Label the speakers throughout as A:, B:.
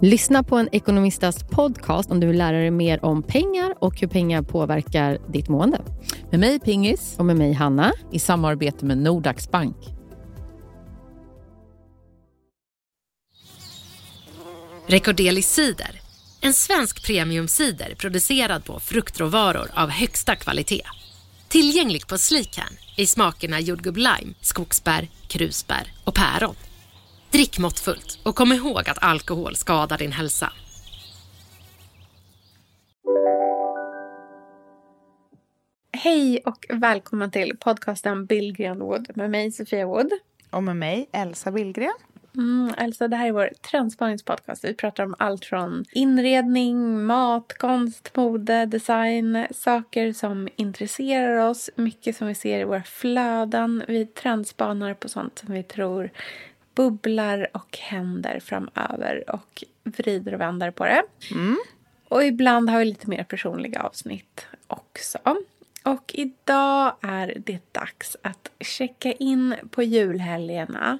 A: Lyssna på en ekonomistas podcast om du vill lära dig mer om pengar och hur pengar påverkar ditt mående.
B: Med mig Pingis.
A: Och med mig Hanna.
B: I samarbete med Nordax Bank.
C: Recordeli Cider. En svensk premiumcider producerad på fruktråvaror av högsta kvalitet. Tillgänglig på Sleekhan i smakerna jordgubb lime, skogsbär, krusbär och päron. Drick måttfullt och kom ihåg att alkohol skadar din hälsa.
D: Hej och välkommen till podcasten Billgren Wood med mig Sofia Wood.
E: Och med mig Elsa Billgren.
D: Mm, Elsa, det här är vår trendspaningspodcast. Vi pratar om allt från inredning, mat, konst, mode, design. Saker som intresserar oss, mycket som vi ser i våra flöden. Vi trendspanar på sånt som vi tror bubblar och händer framöver och vrider och vänder på det.
E: Mm.
D: Och ibland har vi lite mer personliga avsnitt också. Och idag är det dags att checka in på julhelgerna,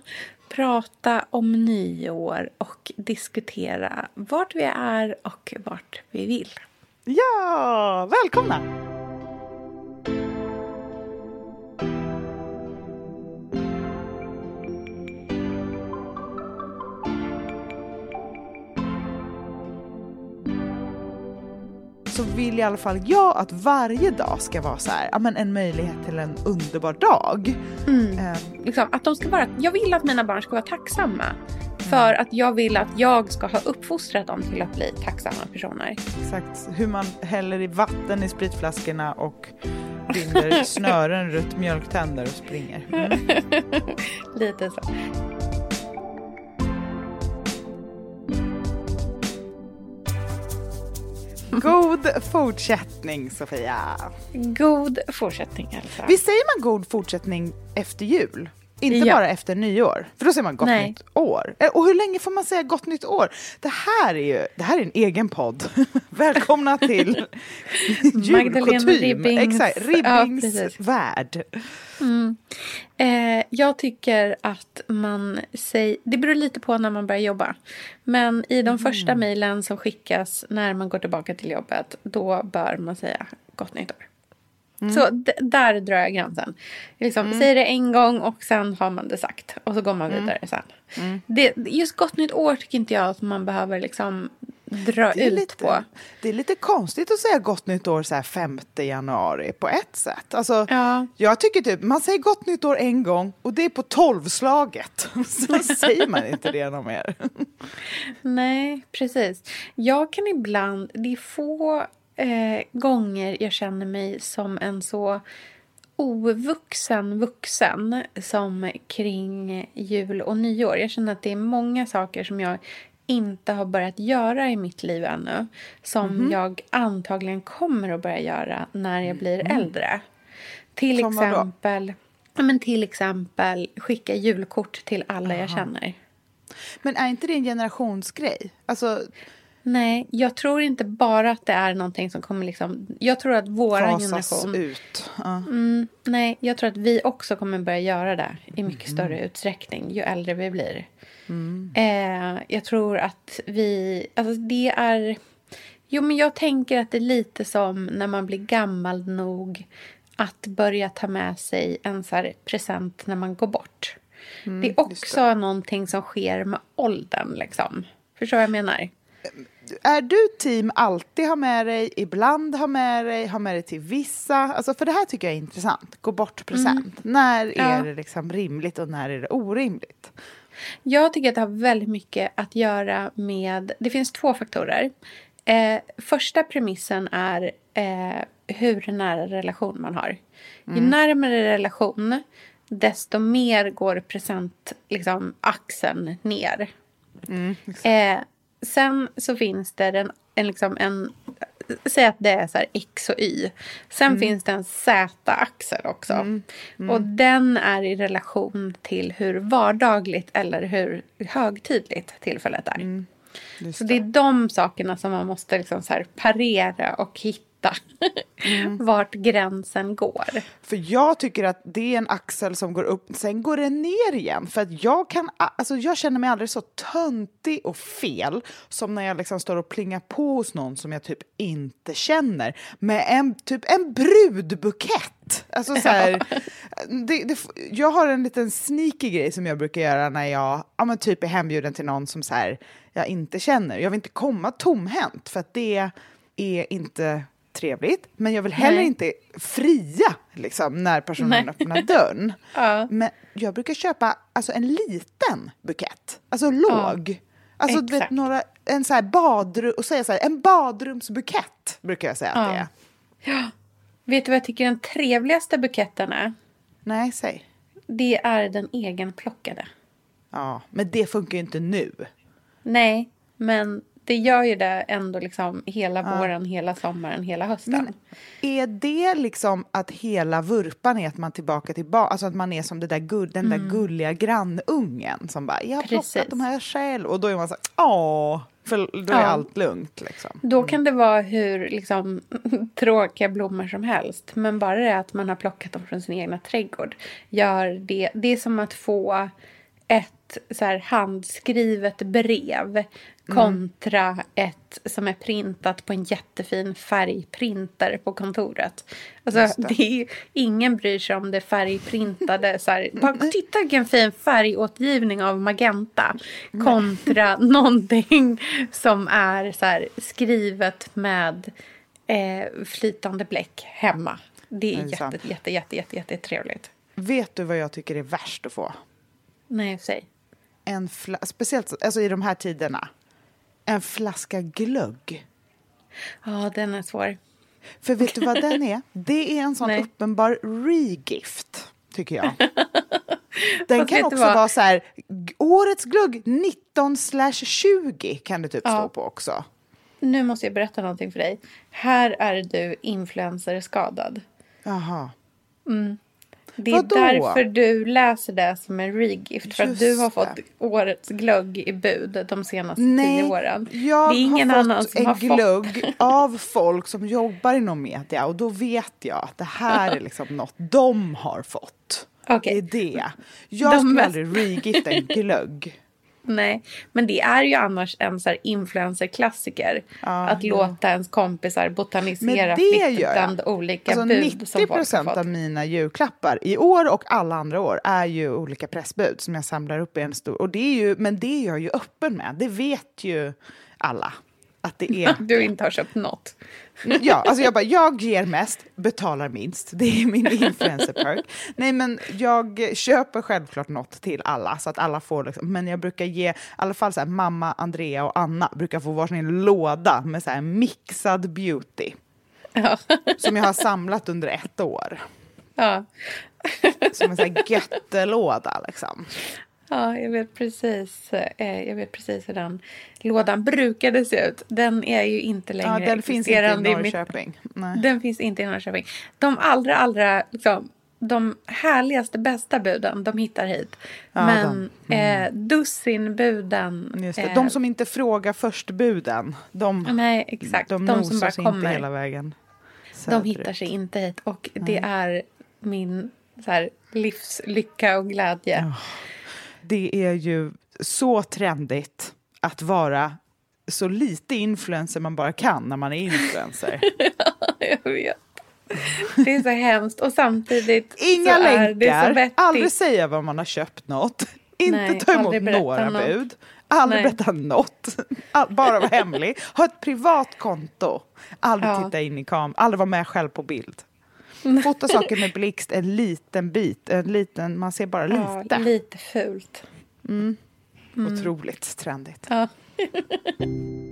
D: prata om nyår och diskutera vart vi är och vart vi vill.
E: Ja, välkomna! Så vill i alla fall jag att varje dag ska vara så här, men en möjlighet till en underbar dag.
D: Mm. Eh. Liksom, att de ska vara, jag vill att mina barn ska vara tacksamma. För att jag vill att jag ska ha uppfostrat dem till att bli tacksamma personer.
E: Exakt, hur man häller i vatten i spritflaskorna och binder snören runt mjölktänder och springer. Mm.
D: Lite så.
E: God fortsättning, Sofia.
D: God fortsättning, Elsa.
E: Visst säger man god fortsättning efter jul? Inte ja. bara efter nyår, för då säger man gott Nej. nytt år. Eh, och hur länge får man säga gott nytt år? Det här är ju det här är en egen podd. Välkomna till julkutym.
D: Ribbings,
E: Exakt, Ribbings ja, värld.
D: Mm. Eh, jag tycker att man säger, det beror lite på när man börjar jobba. Men i de mm. första mejlen som skickas när man går tillbaka till jobbet, då bör man säga gott nytt år. Mm. Så där drar jag gränsen. Liksom, mm. Säger det en gång och sen har man det sagt. Och så går man mm. vidare sen. Mm. Det, just gott nytt år tycker inte jag att man behöver liksom dra ut
E: lite,
D: på.
E: Det är lite konstigt att säga gott nytt år så här 5 januari på ett sätt. Alltså,
D: ja.
E: Jag tycker typ, man säger gott nytt år en gång och det är på tolvslaget. Sen säger man inte det någon mer.
D: Nej, precis. Jag kan ibland, det är få eh, gånger jag känner mig som en så ovuxen vuxen som kring jul och nyår. Jag känner att det är många saker som jag inte har börjat göra i mitt liv ännu som mm. jag antagligen kommer att börja göra när jag blir mm. äldre. Till som exempel, men till exempel skicka julkort till alla Aha. jag känner.
E: Men är inte det en generationsgrej? Alltså,
D: Nej, jag tror inte bara att det är någonting som kommer liksom... Jag tror att vår generation...
E: ut.
D: Uh. Mm, nej, jag tror att vi också kommer börja göra det i mycket mm. större utsträckning ju äldre vi blir. Mm. Eh, jag tror att vi... Alltså det är... Jo, men jag tänker att det är lite som när man blir gammal nog att börja ta med sig en så present när man går bort. Mm, det är också det. någonting som sker med åldern. Liksom. Förstår vad jag menar?
E: är du team alltid ha med dig, ibland ha med dig, ha med dig till vissa? Alltså för det här tycker jag är intressant. Gå bort present. Mm. När är ja. det liksom rimligt och när är det orimligt?
D: Jag tycker att det har väldigt mycket att göra med... Det finns två faktorer. Eh, första premissen är eh, hur nära relation man har. Mm. Ju närmare relation, desto mer går presentaxeln liksom, ner. Mm, eh, sen så finns det en, en, liksom en Säg att det är så X och Y. Sen mm. finns det en Z-axel också. Mm. Mm. Och den är i relation till hur vardagligt eller hur högtidligt tillfället är. Mm. Så det är de sakerna som man måste liksom så parera och hitta hitta mm. vart gränsen går.
E: För jag tycker att det är en axel som går upp, sen går den ner igen. För att jag kan, alltså jag känner mig aldrig så töntig och fel som när jag liksom står och plingar på hos någon som jag typ inte känner med en, typ en brudbukett. Alltså så här, det, det, jag har en liten sneaky grej som jag brukar göra när jag ja, men typ är hembjuden till någon som så här, jag inte känner. Jag vill inte komma tomhänt för att det är inte trevligt. Men jag vill heller Nej. inte fria liksom, när personen Nej. öppnar dörren. ja. Men jag brukar köpa alltså, en liten bukett, alltså låg. Ja. Alltså vet, några, en så här badrum, och säga så här, en badrumsbukett brukar jag säga ja. att det är.
D: Ja. Vet du vad jag tycker den trevligaste buketten är?
E: Nej, säg.
D: Det är den egenplockade.
E: Ja, men det funkar ju inte nu.
D: Nej, men det gör ju det ändå liksom hela ja. våren, hela sommaren, hela hösten. Men
E: är det liksom att hela vurpan är att man tillbaka till barn, alltså att man är som det där gull, den mm. där gulliga grannungen som bara “jag har Precis. plockat de här själv” och då är man så här “åh” för då är ja. allt lugnt. Liksom.
D: Då kan det vara hur liksom, tråkiga blommor som helst. Men bara det att man har plockat dem från sin egna trädgård gör det. Det är som att få ett så här handskrivet brev kontra mm. ett som är printat på en jättefin färgprinter på kontoret. Alltså, det. det. är, ingen bryr sig om det färgprintade. Så här, bara, titta vilken fin färgåtgivning av Magenta kontra någonting som är så här, skrivet med eh, flytande bläck hemma. Det är jätte, jätte, jätte, jätte, jätte, jätte trevligt.
E: Vet du vad jag tycker är värst att få?
D: Nej, säg.
E: En speciellt alltså i de här tiderna. En flaska glögg.
D: Ja, den är svår.
E: För vet du vad den är? Det är en sån Nej. uppenbar regift, tycker jag. Den kan också vara så här, årets glögg 19 20 kan det typ ja. stå på också.
D: Nu måste jag berätta någonting för dig. Här är du influencer-skadad.
E: Jaha.
D: Mm. Det är Vadå? därför du läser det som en regift. För att du har fått årets glögg i bud de senaste Nej, tio åren.
E: Jag det är ingen har annan fått som en har glögg fått. av folk som jobbar inom media. Och då vet jag att det här är liksom något de har fått. Okay. Det är det. Jag de skulle mest... aldrig regifta en glögg.
D: Nej, men det är ju annars en så influencer-klassiker. Ah, att ja. låta ens kompisar botanisera fritt bland olika alltså, bud 90 som
E: procent av mina julklappar i år och alla andra år är ju olika pressbud som jag samlar upp i en stor... Och det är ju, men det är jag ju öppen med. Det vet ju alla att det är...
D: Du inte har köpt något.
E: Ja, alltså jag bara, jag ger mest, betalar minst. Det är min influencer-perk. Nej, men jag köper självklart något till alla, så att alla får liksom, men jag brukar ge, i alla fall så här, mamma, Andrea och Anna brukar få varsin låda med så här mixad beauty. Ja. Som jag har samlat under ett år.
D: Ja.
E: Som en sån här göttelåda liksom.
D: Ja, jag vet precis. Eh, jag vet precis hur den lådan brukade se ut. Den är ju inte längre
E: ja, den finns inte i Norrköping.
D: Nej. Den finns inte i Norrköping. De allra, allra liksom, de härligaste, bästa buden, de hittar hit. Ja, Men de, mm. eh, dussinbuden...
E: Just det. Eh, de som inte frågar först buden, de,
D: nej, exakt.
E: de, de som bara kommer, inte hela vägen.
D: De hittar sig inte hit. Och det är min så här, livslycka och glädje. Oh
E: det är ju så trendigt att vara så lite influencer man bara kan när man är influencer.
D: ja, jag vet. Det är så hemskt och samtidigt
E: Inga länkar, aldrig säga vad man har köpt något, inte Nej, ta emot några något. bud, aldrig Nej. berätta något, All, bara vara hemlig, ha ett privat konto, aldrig ja. titta in i kameran, aldrig vara med själv på bild. Fota saker med blixt en liten bit, en liten, man ser bara lite.
D: Ja, lite fult.
E: Mm. Mm. Otroligt trendigt.
D: Ja.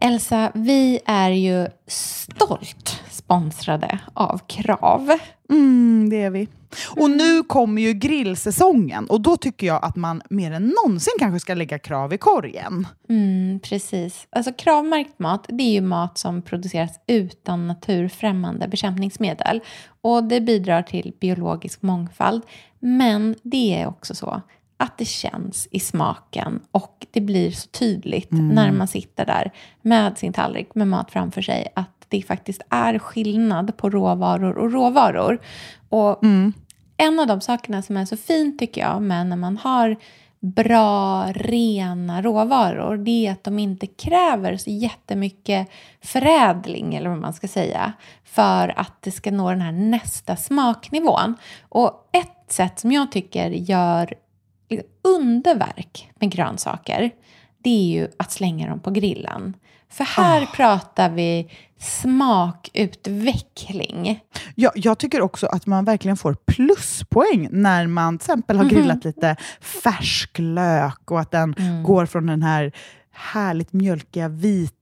D: Elsa, vi är ju stolt sponsrade av Krav.
E: Mm, det är vi. Och nu kommer ju grillsäsongen och då tycker jag att man mer än någonsin kanske ska lägga krav i korgen.
D: Mm, precis. Alltså kravmärkt mat, det är ju mat som produceras utan naturfrämmande bekämpningsmedel. Och det bidrar till biologisk mångfald. Men det är också så att det känns i smaken och det blir så tydligt mm. när man sitter där med sin tallrik med mat framför sig att det faktiskt är skillnad på råvaror och råvaror. Och mm. en av de sakerna som är så fint tycker jag med när man har bra, rena råvaror, det är att de inte kräver så jättemycket förädling, eller vad man ska säga, för att det ska nå den här nästa smaknivån. Och ett sätt som jag tycker gör underverk med grönsaker, det är ju att slänga dem på grillen. För här oh. pratar vi smakutveckling.
E: Ja, jag tycker också att man verkligen får pluspoäng när man till exempel har grillat mm. lite färsk lök och att den mm. går från den här härligt mjölkiga vita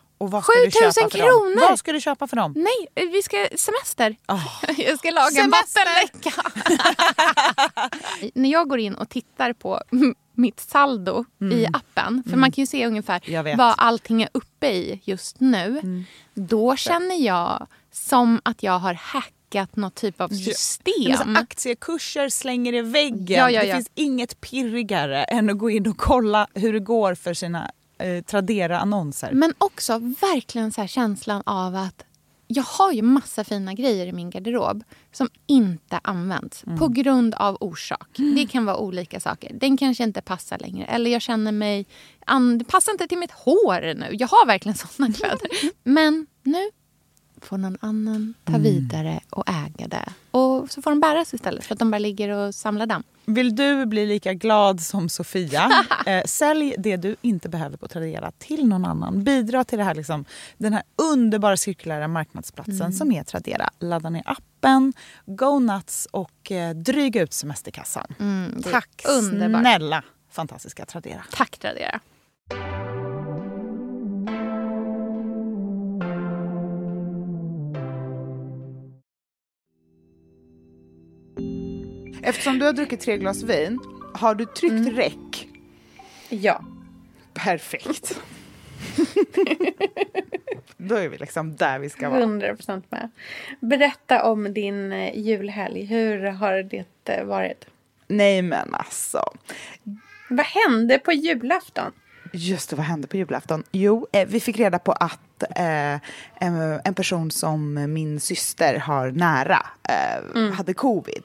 E: Och vad ska 7000 du köpa för kronor! Dem? Vad ska du köpa för dem?
F: Nej, vi ska semester. Oh. Jag ska laga semester. en vattenläcka. När jag går in och tittar på mitt saldo mm. i appen, för mm. man kan ju se ungefär vad allting är uppe i just nu. Mm. Då känner jag som att jag har hackat något typ av system.
E: Ja, aktiekurser slänger i väggen. Ja, ja, det finns inget pirrigare än att gå in och kolla hur det går för sina eh, Tradera-annonser.
F: Men också verkligen så känslan av att jag har ju massa fina grejer i min garderob som inte används mm. på grund av orsak. Mm. Det kan vara olika saker. Den kanske inte passar längre. Eller jag känner mig... Det passar inte till mitt hår nu. Jag har verkligen såna kläder. Men nu får någon annan ta mm. vidare och äga det. Och så får de bäras istället för att de bara ligger och samlar damm.
E: Vill du bli lika glad som Sofia, eh, sälj det du inte behöver på Tradera till någon annan. Bidra till det här, liksom, den här underbara cirkulära marknadsplatsen mm. som är Tradera. Ladda ner appen, go nuts och eh, dryga ut semesterkassan. Mm, Tack underbart. snälla fantastiska Tradera.
F: Tack Tradera.
E: Eftersom du har druckit tre glas vin, har du tryckt mm. räck?
D: Ja.
E: Perfekt. Då är vi liksom där vi ska vara.
D: 100 procent med. Berätta om din eh, julhelg. Hur har det eh, varit?
E: Nej men alltså.
D: Vad hände på julafton?
E: Just det, vad hände på julafton? Jo, eh, vi fick reda på att eh, en, en, person som min syster har nära eh, mm. hade covid.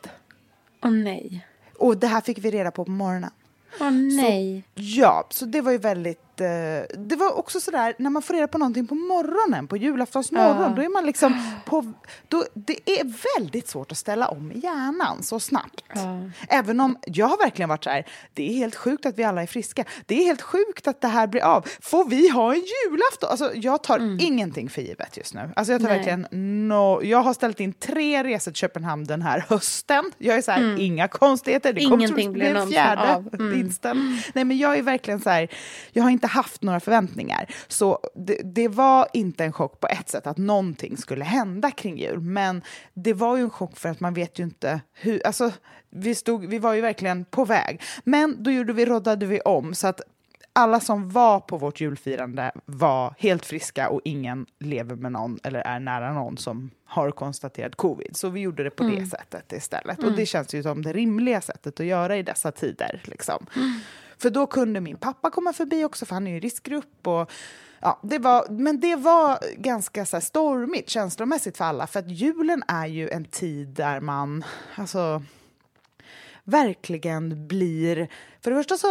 D: Åh oh, nej.
E: Och det här fick vi reda på på morgonen.
D: Åh oh, nej.
E: Så, ja, så det var ju väldigt eh, det var också sådär, när man får reda på någonting på morgonen, på julaftonsmorgon, ja. då är man liksom på, då, det är väldigt svårt att ställa om hjärnan så snabbt. Ja. Även om jag har verkligen varit så här, det är helt sjukt att vi alla är friska. Det är helt sjukt att det här blir av. Får vi ha en julafton? Alltså, jag tar mm. ingenting för givet just nu. Alltså, jag, tar verkligen no, jag har ställt in tre resor till Köpenhamn den här hösten. Jag är så här, mm. inga konstigheter. Det
D: Ingenting blir en fjärde av.
E: Mm. Nej, men jag är verkligen så här, jag har inte inte haft några förväntningar. Så det, det, var inte en chock på ett sätt att någonting skulle hända kring jul. Men det var ju en chock för att man vet ju inte hur... Alltså, vi, stod, vi var ju verkligen på väg. Men då gjorde vi, roddade vi om så att alla som var på vårt julfirande var helt friska och ingen lever med någon eller är nära någon som har konstaterat covid. Så vi gjorde det på mm. det sättet istället. Mm. Och det känns ju som det rimliga sättet att göra i dessa tider. Liksom. Mm. För då kunde min pappa komma förbi också, för han är ju i riskgrupp. Och, ja, det var, men det var ganska så här, stormigt känslomässigt för alla, för att julen är ju en tid där man... Alltså, verkligen blir... För det första så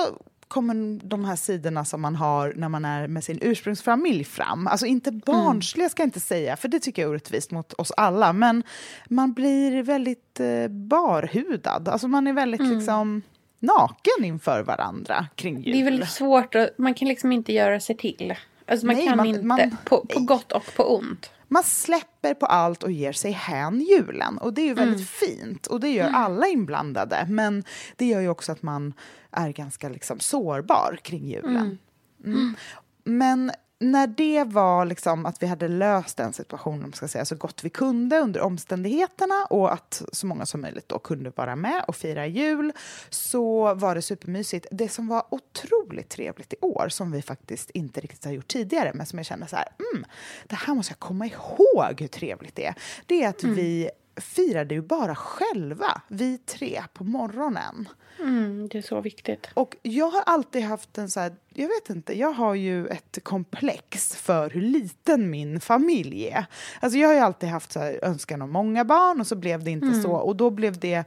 E: kommer de här sidorna som man har när man är med sin ursprungsfamilj fram. Alltså inte mm. barnsliga ska jag inte säga, för det tycker jag är orättvist mot oss alla. Men man blir väldigt eh, barhudad. Alltså man är väldigt mm. liksom naken inför varandra kring jul.
D: Det är väldigt svårt, och man kan liksom inte göra sig till. Alltså man Nej, kan man, inte, man, på, på gott och på ont.
E: Man släpper på allt och ger sig hän julen. Och det är ju väldigt mm. fint. Och det gör mm. alla inblandade. Men det gör ju också att man är ganska liksom sårbar kring julen. Mm. mm. Men när det var liksom att vi hade löst den situationen ska säga, så gott vi kunde under omständigheterna och att så många som möjligt då kunde vara med och fira jul så var det supermysigt. Det som var otroligt trevligt i år, som vi faktiskt inte riktigt har gjort tidigare men som jag känner så här, mm, det här måste jag komma ihåg hur trevligt det är, det är att mm. vi firade ju bara själva, vi tre, på morgonen.
D: Mm, det är så viktigt.
E: Och jag har alltid haft en så här, jag vet inte, jag har ju ett komplex för hur liten min familj är. Alltså jag har ju alltid haft så här, önskan om många barn och så blev det inte mm. så. Och då blev det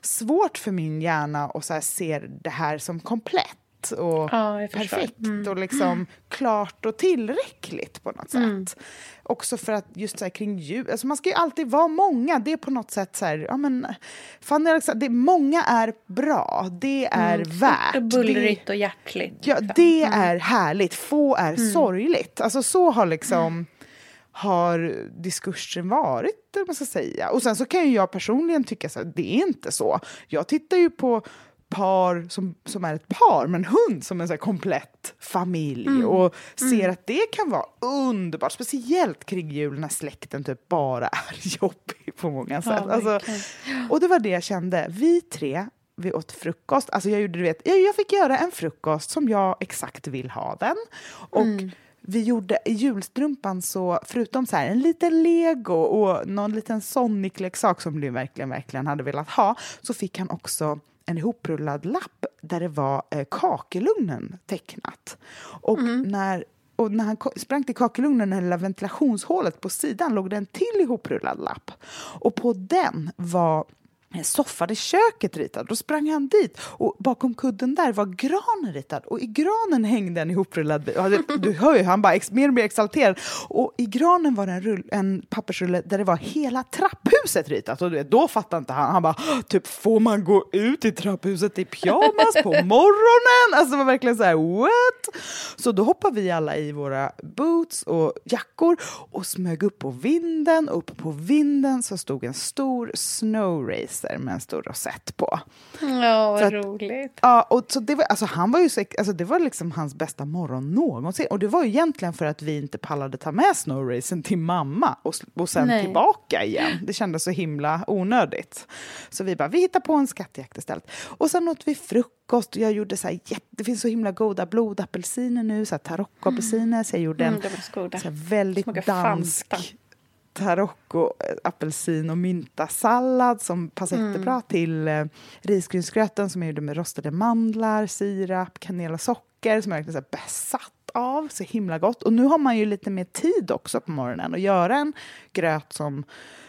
E: svårt för min hjärna att så här, se det här som komplett och ja, perfekt mm. och liksom klart och tillräckligt på något mm. sätt. Också för att just så här, kring jul, alltså man ska ju alltid vara många. Det är på något sätt så här, ja men Fanny Alexander, det, många är bra, det är mm. värt.
D: Och bullrigt och hjärtligt.
E: Ja, liksom. det mm. är härligt, få är mm. sorgligt. Alltså så har liksom har diskursen varit, eller man ska säga. Och sen så kan ju jag personligen tycka så här, det är inte så. Jag tittar ju på par som, som är ett par med en hund som en så komplett familj mm. och ser mm. att det kan vara underbart, speciellt kring jul när släkten typ bara är jobbig på många sätt. Ja, alltså, och det var det jag kände. Vi tre, vi åt frukost. Alltså jag, gjorde, du vet, jag, jag fick göra en frukost som jag exakt vill ha den. Och mm vi gjorde i julstrumpan så, förutom så här, en liten lego och någon liten Sonic-leksak som du verkligen, verkligen hade velat ha, så fick han också en ihoprullad lapp där det var eh, kakelugnen tecknat. Och mm. när och när han sprang till kakelugnen, eller ventilationshålet på sidan, låg det en till ihoprullad lapp. Och på den var soffade köket ritad. Då sprang han dit och bakom kudden där var granen ritad och i granen hängde en ihoprullad bit. Du hör ju, han bara ex, mer och mer exalterad. Och i granen var det en, rull, en pappersrulle där det var hela trapphuset ritat. Och då fattade inte han. Han bara, typ får man gå ut i trapphuset i pyjamas på morgonen? Alltså var verkligen så här, what? Så då hoppade vi alla i våra boots och jackor och smög upp på vinden. Upp på vinden så stod en stor snow poliser med en stor rosett på.
D: Ja, vad att, roligt.
E: Ja, och så det var, alltså, han var ju så, alltså, det var liksom hans bästa morgon någonsin. Och det var ju egentligen för att vi inte pallade ta med snowracen till mamma och, och sen Nej. tillbaka igen. Det kändes så himla onödigt. Så vi bara, vi hittar på en skattjakt istället. Och sen åt vi frukost. Jag gjorde så här, det finns så himla goda blodapelsiner nu, så här taroccoapelsiner. Mm. Så jag gjorde en mm, så här, väldigt dansk... Fanta tarocco, apelsin och myntasallad som passar mm. jättebra till eh, risgrynsgröten som jag gjorde med rostade mandlar, sirap, kanel och socker som jag verkligen är besatt av. Så himla gott. Och nu har man ju lite mer tid också på morgonen att göra en gröt som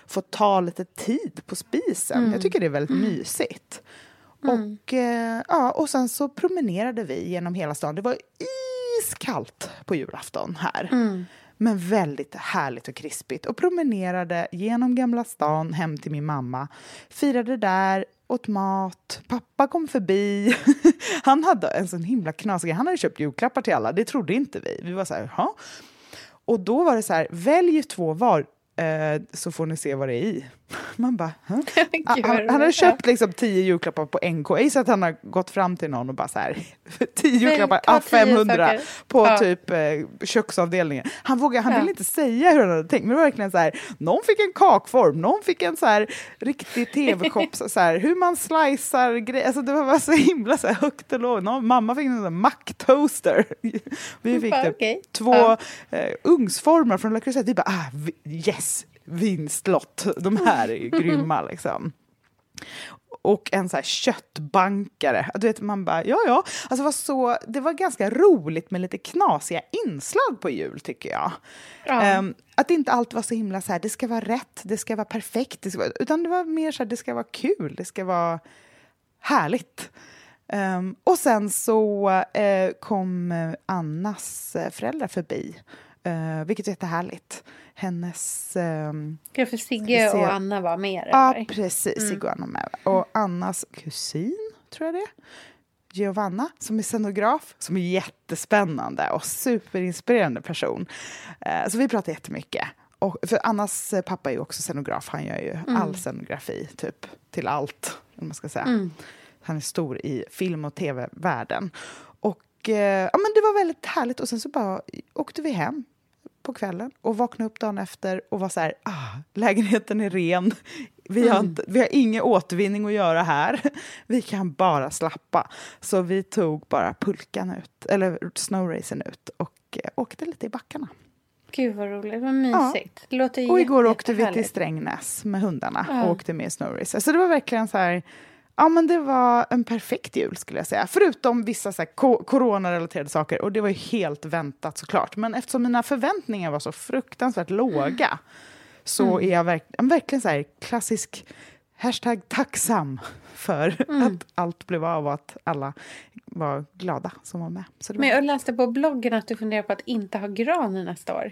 E: får ta lite tid på spisen. Mm. Jag tycker det är väldigt mm. mysigt. Mm. Och, eh, ja, och sen så promenerade vi genom hela stan. Det var iskallt på julafton här. Men väldigt härligt och krispigt. Och promenerade genom Gamla stan hem till min mamma. Firade där, åt mat. Pappa kom förbi. Han hade en sån himla knasig Han hade köpt julklappar till alla. Det trodde inte vi. Vi var så här, Hå? Och då var det så här, välj två var eh, så får ni se vad det är i. Man bara, huh? Han, han hade köpt liksom tio julklappar på NK. Gissar att han har gått fram till någon och bara så här, tio julklappar, ah,
D: tio
E: 500
D: saker.
E: på
D: Ja.
E: typ eh, köksavdelningen. Han, vågade, han
D: Ja.
E: ville inte säga hur han hade tänkt, men det var verkligen så här, någon fick en kakform, någon fick en så här riktig tv-kopp, så så här, hur man slicear grejer, alltså det var så himla så här, högt och lågt. Någon, mamma fick en sån macktoaster. Vi fick
D: Bara,
E: typ
D: okej.
E: två
D: Ja.
E: eh, ugnsformar från La Crusette. Vi bara, ah, yes, vinstlott. De här är ju grymma liksom. Och en så här köttbankare. Du vet, man bara, ja ja. Alltså det, var så, det var ganska roligt med lite knasiga inslag på jul tycker jag.
D: Ja.
E: Ehm, att inte allt var så himla så här, det ska vara rätt, det ska vara perfekt. Det ska vara, utan det var mer så här, det ska vara kul, det ska vara härligt. Ehm, och sen så eh, kom Annas eh, föräldrar förbi, uh, vilket är jättehärligt. Hennes...
D: Ja, för Sigge
E: vi se.
D: och Anna var med.
E: Ja,
D: eller?
E: precis. Sigge och Anna med. Och Annas kusin, tror jag det är. Giovanna, som är scenograf, som är jättespännande och superinspirerande person. Eh, så vi pratar jättemycket. Och, för Annas eh, pappa är ju också scenograf. Han gör ju all scenografi, typ, till allt. Om man ska säga. Han är stor i film och tv-världen. Eh, ja, men det var väldigt härligt. Och sen så bara åkte vi hem på kvällen och vaknade upp dagen efter och var så här, ah, lägenheten är ren. Vi har, inte, vi har ingen återvinning att göra här. Vi kan bara slappa. Så vi tog bara pulkan ut, eller snowracen ut och eh, åkte lite i backarna.
D: Gud vad roligt, vad mysigt. Det låter
E: Och igår åkte vi till. Strängnäs med hundarna
D: Ja.
E: och åkte med snowracer. Så det var verkligen så här, ja men det var en perfekt jul skulle jag säga. Förutom vissa så här ko- coronarelaterade saker och det var ju helt väntat såklart. Men eftersom mina förväntningar var så fruktansvärt låga så är jag verk- verkligen så här klassisk hashtag tacksam för att allt blev av och att alla var glada som var med. Var
D: Men jag läste på bloggen att du funderar på att inte ha gran nästa år.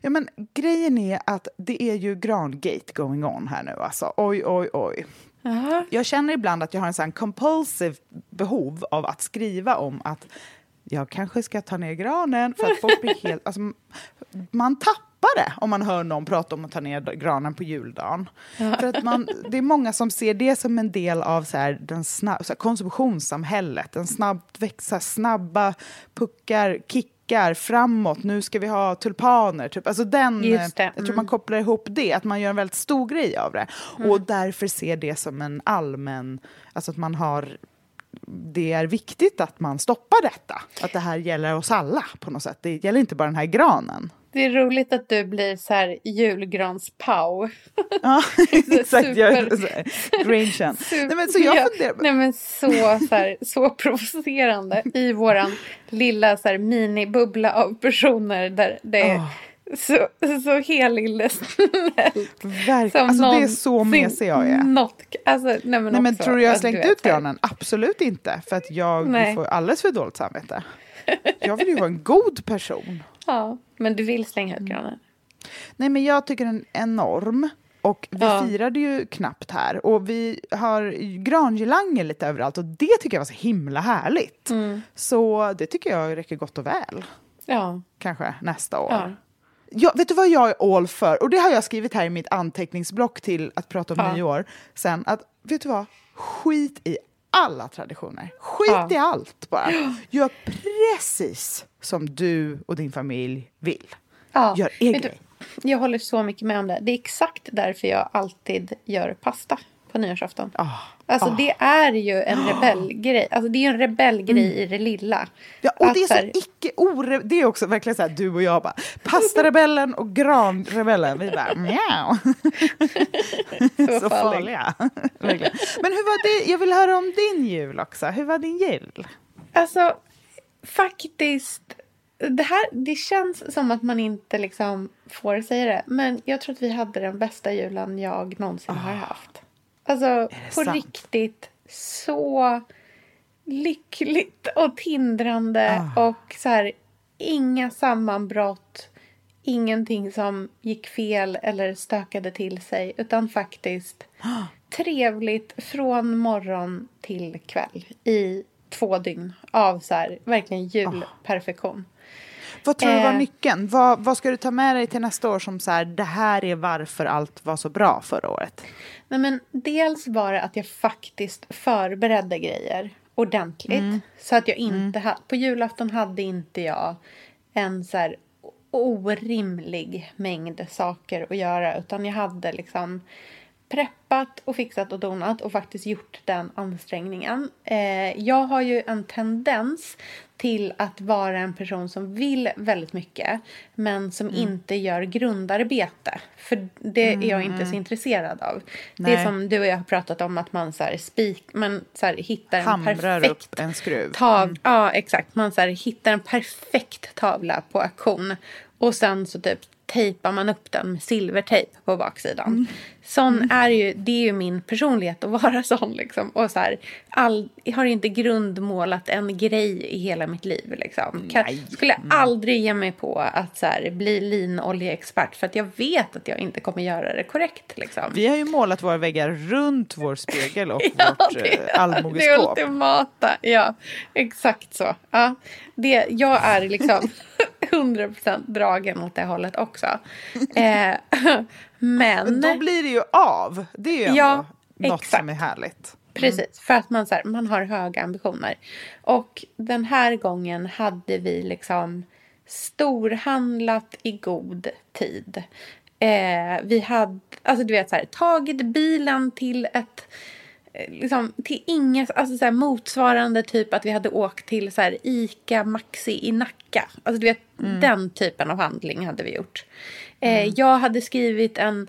E: Ja, men grejen är att det är ju grangate going on här nu. Alltså. Oj, oj, oj.
D: Jaha.
E: Jag känner ibland att jag har en sån compulsive behov av att skriva om att jag kanske ska ta ner granen för att folk blir helt... Alltså, man tappar det om man hör någon prata om att ta ner granen på juldagen. För att man, det är många som ser det som en del av så här, den snabb, så här, konsumtionssamhället. Den snabbt växa, snabba puckar, kickar framåt. Nu ska vi ha tulpaner. Typ. Alltså den,
D: det,
E: Jag tror
D: mm.
E: man kopplar ihop det, att man gör en väldigt stor grej av det. Och därför ser det som en allmän... Alltså att man har det är viktigt att man stoppar detta. Att det här gäller oss alla på något sätt. Det gäller inte bara den här granen.
D: Det är roligt att du blir så här julgrans-pow.
E: Ja, exakt. Jag,
D: super-
E: så här, Grangen. Nej, men så jag
D: Ja,
E: funderar...
D: Nej men så, så, här, så provocerande i våran lilla så här, minibubbla av personer där det är
E: Åh.
D: så, så helylle snällt.
E: Verk,
D: Som
E: alltså, det är så mesig jag är.
D: Något, alltså, nej men,
E: Nej, men tror du jag har slängt ut granen? Absolut inte. För att jag
D: Nej.
E: får alldeles för dåligt samvete. Jag vill ju vara en god person.
D: Ja, men du vill slänga ut granen.
E: Nej, men jag tycker den är enorm. Och vi
D: Ja.
E: firade ju knappt här. Och vi har grangirlanger lite överallt. Och det tycker jag var så himla härligt.
D: Mm.
E: Så det tycker jag räcker gott och väl.
D: Ja.
E: Kanske nästa år.
D: Ja.
E: Ja, vet du vad jag är all för? Och det har jag skrivit här i mitt anteckningsblock till att prata om
D: Ja.
E: nyår. Sen att, vet du vad? Skit i alla traditioner. Skit
D: Ja.
E: i allt bara. Gör precis som du och din familj vill.
D: Ja.
E: Gör
D: du,
E: grej.
D: Jag håller så mycket med om det. Det är exakt därför jag alltid gör pasta på nyårsafton.
E: Ah.
D: Alltså
E: Ah.
D: det är ju en rebellgrej. Alltså det är en rebellgrej i det lilla.
E: Mm. Ja, och
D: Att
E: det är
D: så här-
E: icke ore... Det är också verkligen så här, du och jag bara, pastarebellen och granrebellen, vi bara mjau.
D: Så
E: så
D: farlig.
E: farliga. Men hur var det, jag vill höra om din jul också. Hur var din jul?
D: Alltså faktiskt. Det, här, det känns som att man inte liksom får säga det. Men jag tror att vi hade den bästa julen jag någonsin har haft. Alltså på
E: sant?
D: riktigt så lyckligt och tindrande.
E: Ah.
D: Och så här, inga sammanbrott. Ingenting som gick fel eller stökade till sig. Utan faktiskt trevligt från morgon till kväll i två dygn av så här, verkligen julperfektion.
E: Vad tror du var eh. nyckeln? Vad, vad ska du ta med dig till nästa år som så här, det här är varför allt var så bra förra året?
D: Nej, men dels var det att jag faktiskt förberedde grejer ordentligt. Mm. Så att jag inte mm. på julafton hade inte jag en så här orimlig mängd saker att göra. Utan jag hade liksom preppat och fixat och donat och faktiskt gjort den ansträngningen. Eh, jag har ju en tendens till att vara en person som vill väldigt mycket men som mm. inte gör grundarbete. För det mm. är jag inte så mm. intresserad av. Nej. Det är som du och jag har pratat om att man så här, spik, man så här, hittar en
E: Hamrar
D: perfekt
E: upp en skruv.
D: Tav, mm. Ja, exakt. Man så här, hittar en perfekt tavla på auktion och sen så typ tejpar man upp den med silvertejp på baksidan. Mm. Sån mm. är ju, det är ju min personlighet att vara sån. Liksom. Och så här, all, jag har inte grundmålat en grej i hela mitt liv. Liksom. Kan, skulle mm. aldrig ge mig på att så här, bli linoljeexpert för att jag vet att jag inte kommer göra det korrekt. Liksom.
E: Vi har ju målat våra väggar runt vår spegel och ja, vårt det, eh, allmogeskåp.
D: Det ultimata, ja. Exakt så. Ja, det, jag är liksom 100% dragen åt det hållet också. Eh, men...
E: Då blir det ju av. Det är ju ändå ja, något exakt. som är härligt. Mm.
D: Precis, för att man, så här, man har höga ambitioner. Och den här gången hade vi liksom storhandlat i god tid. Eh, vi hade alltså du vet, så här, tagit bilen till ett liksom, till inget, alltså så här, motsvarande typ att vi hade åkt till så här, Ica Maxi i Nacka. Alltså du vet, mm. den typen av handling hade vi gjort. Eh, mm. jag hade skrivit en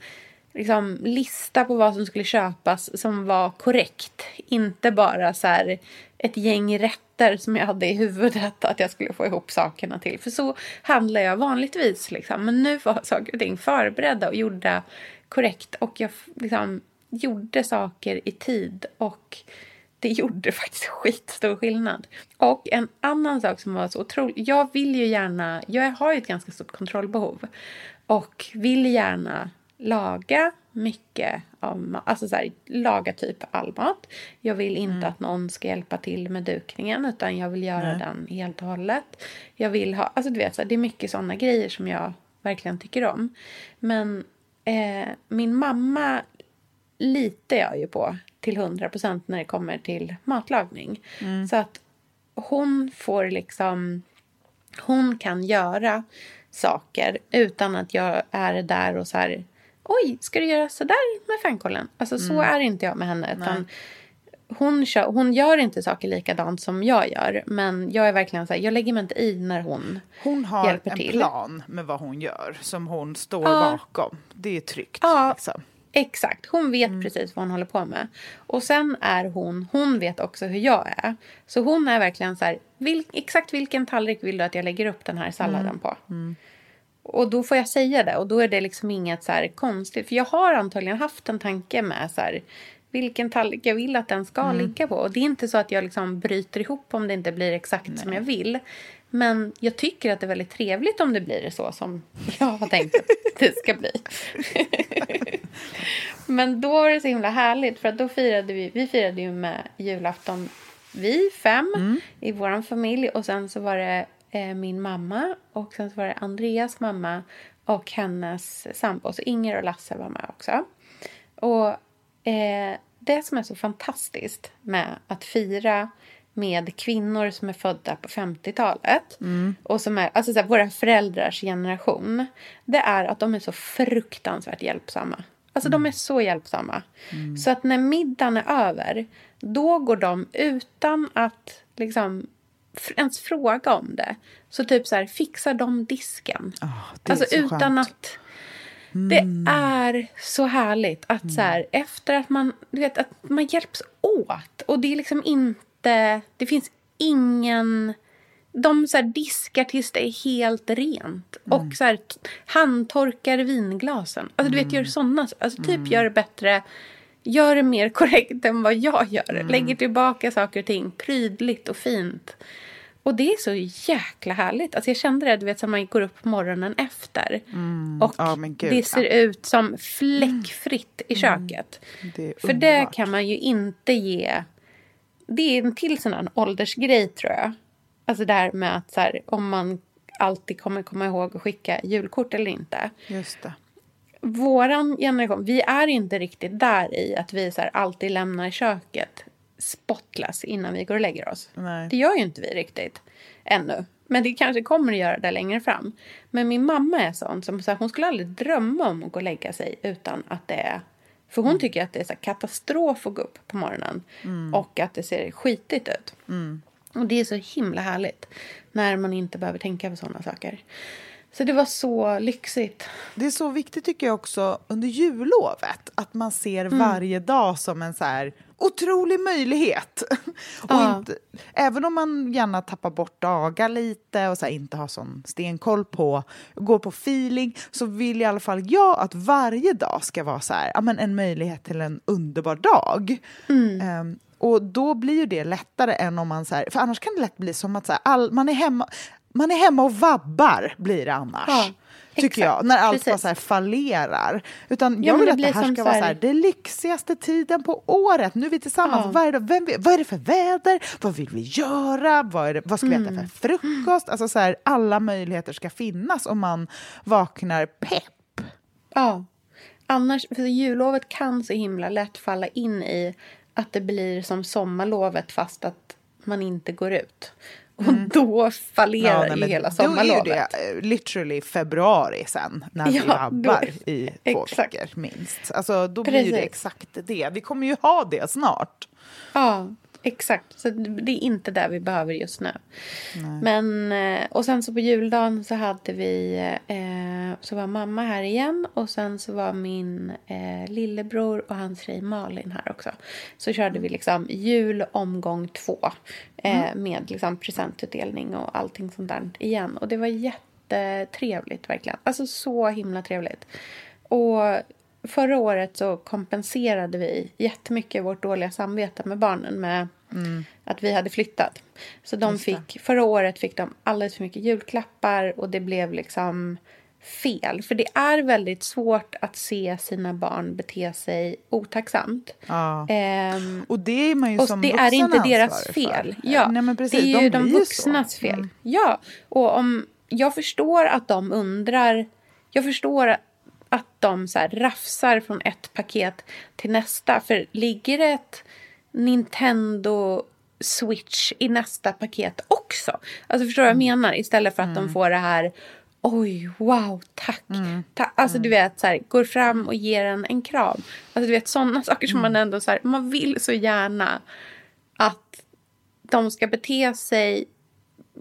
D: liksom, lista på vad som skulle köpas som var korrekt. Inte bara så här, ett gäng rätter som jag hade i huvudet att jag skulle få ihop sakerna till. För så handlar jag vanligtvis. Liksom. Men nu var saker och ting förberedda och gjorda korrekt. Och jag liksom gjorde saker i tid och det gjorde faktiskt skitstor skillnad. Och en annan sak som var så otroligt... Jag vill ju gärna... Jag har ju ett ganska stort kontrollbehov och vill gärna laga mycket av. Alltså så här, laga typ all mat. Jag vill inte mm. att någon ska hjälpa till med dukningen utan jag vill göra Nej. den helt och hållet. Jag vill ha... Alltså du vet, så här, det är mycket sådana grejer som jag verkligen tycker om. Men eh, min mamma litar jag ju på till hundra procent när det kommer till matlagning. Mm. Så att hon får liksom... Hon kan göra saker utan att jag är där och så här... Oj, ska du göra så där med fänkålen? Alltså mm. så är inte jag med henne. Utan hon, kör, hon gör inte saker likadant som jag gör. Men jag är verkligen så här, jag lägger mig inte i när hon
E: Hon har
D: hjälper
E: en
D: till.
E: plan med vad hon gör som hon står ja. bakom. Det är tryggt.
D: Ja, liksom. Exakt, hon vet mm. precis vad hon håller på med. Och sen är hon, hon vet också hur jag är. Så hon är verkligen så här, vil, exakt vilken tallrik vill du att jag lägger upp den här salladen mm. på? Mm. Och då får jag säga det och då är det liksom inget så här konstigt. För jag har antagligen haft en tanke med så här, vilken tallrik jag vill att den ska mm. ligga på. Och det är inte så att jag liksom bryter ihop om det inte blir exakt Nej. som jag vill. Men jag tycker att det är väldigt trevligt om det blir så som jag har tänkt att det ska bli. Men då var det så himla härligt för att då firade vi, vi firade ju med julafton vi fem mm. i vår familj och sen så var det eh, min mamma och sen så var det Andreas mamma och hennes sambo. Så Inger och Lasse var med också. Och eh, det som är så fantastiskt med att fira med kvinnor som är födda på 50-talet mm. och som är alltså så här, våra föräldrars generation. Det är att de är så fruktansvärt hjälpsamma. Alltså mm. de är så hjälpsamma. Mm. Så att när middagen är över, då går de utan att liksom ens fråga om det. Så typ så här, fixar de disken.
E: Oh,
D: alltså utan skönt. att... Det mm. är så härligt att mm. så här, efter att man, du vet, att man hjälps åt. Och det är liksom inte... Det finns ingen de så diskar tills det är helt rent. Mm. Och så här, handtorkar vinglasen. Alltså du vet, gör mm. sådana. Alltså typ mm. gör det bättre. Gör det mer korrekt än vad jag gör. Mm. Lägger tillbaka saker och ting prydligt och fint. Och det är så jäkla härligt. Alltså jag kände det, du vet, som man går upp morgonen efter.
E: Mm.
D: Och
E: oh,
D: det ser ut som fläckfritt i köket.
E: Det
D: För det kan man ju inte ge... Det är en till sån här åldersgrej tror jag. Alltså det här med att så här, om man alltid kommer komma ihåg att skicka julkort eller inte.
E: Just det.
D: Våran generation, vi är inte riktigt där i att vi så här, alltid lämnar köket spotless innan vi går och lägger oss.
E: Nej.
D: Det gör ju inte vi riktigt ännu. Men det kanske kommer att göra det längre fram. Men min mamma är sån som så här, hon skulle aldrig drömma om att gå och lägga sig utan att det är för hon tycker att det är så katastrof att gå upp på morgonen och att det ser skitigt ut. Och det är så himla härligt när man inte behöver tänka på sådana saker. Så det var så lyxigt.
E: Det är så viktigt tycker jag också under jullovet att man ser
D: Mm.
E: varje dag som en så här otrolig möjlighet. och
D: Ja.
E: inte, även om man gärna tappar bort dagar lite och så här, inte har sån stenkoll på, går på feeling, så vill i alla fall jag att varje dag ska vara så här, ja, men en möjlighet till en underbar dag.
D: Mm.
E: Ehm, och då blir ju det lättare än om man så här, för annars kan det lätt bli som att så här, all, man, är hemma, man är hemma och vabbar blir det annars.
D: Ja,
E: tycker
D: exakt.
E: jag, när allt bara så fallerar. Utan
D: Ja,
E: jag vill
D: det
E: att det här ska
D: så
E: vara så här, det lyxigaste tiden på året. Nu är vi tillsammans.
D: Ja.
E: Vad, är det, vem, vad är det för väder? Vad vill vi göra? Vad, det, vad ska vi äta
D: Mm.
E: för frukost? Alltså så här, alla möjligheter ska finnas om man vaknar pepp.
D: Ja. Annars, för julovet kan så himla lätt falla in i att det blir som sommarlovet fast att man inte går ut. Och då fallerar
E: nej,
D: ju hela
E: Då är
D: sommarlovet.
E: ju det eh, literally februari sen, när vi
D: Ja,
E: vabbar
D: då-
E: i två veckor minst. Alltså, då blir ju det
D: Precis.
E: exakt det. Vi kommer ju ha det snart.
D: Ja, exakt. Så det är inte det vi behöver just nu. Men, eh, och sen så på juldagen så hade vi, eh, så var mamma här igen och sen så var min eh, lillebror och hans tjej Malin här också. Så körde vi liksom jul omgång två eh, med liksom presentutdelning och allting sånt där igen. Och det var jättetrevligt verkligen. Alltså så himla trevligt. Och förra året så kompenserade vi jättemycket vårt dåliga samvete med barnen med att vi hade flyttat. Så de fick, förra året fick de alldeles för mycket julklappar och det blev liksom fel. För det är väldigt svårt att se sina barn bete sig otacksamt.
E: Ja.
D: Ehm,
E: Och det är man ju som
D: det
E: vuxen
D: är inte deras
E: ansvarig för.
D: fel. Ja,
E: Nej, precis,
D: det är ju de,
E: så.
D: vuxnas fel.
E: Mm.
D: Ja, och om, jag förstår att de undrar... Jag förstår att de så här rafsar från ett paket till nästa. För ligger det ett Nintendo Switch i nästa paket också? Alltså förstår du
E: Mm.
D: vad jag menar? Istället för att de får det här Oj, wow, tack. Ta alltså du vet, så här, går fram och ger en en kram. Alltså du vet, sådana saker som man ändå så här, man vill så gärna att de ska bete sig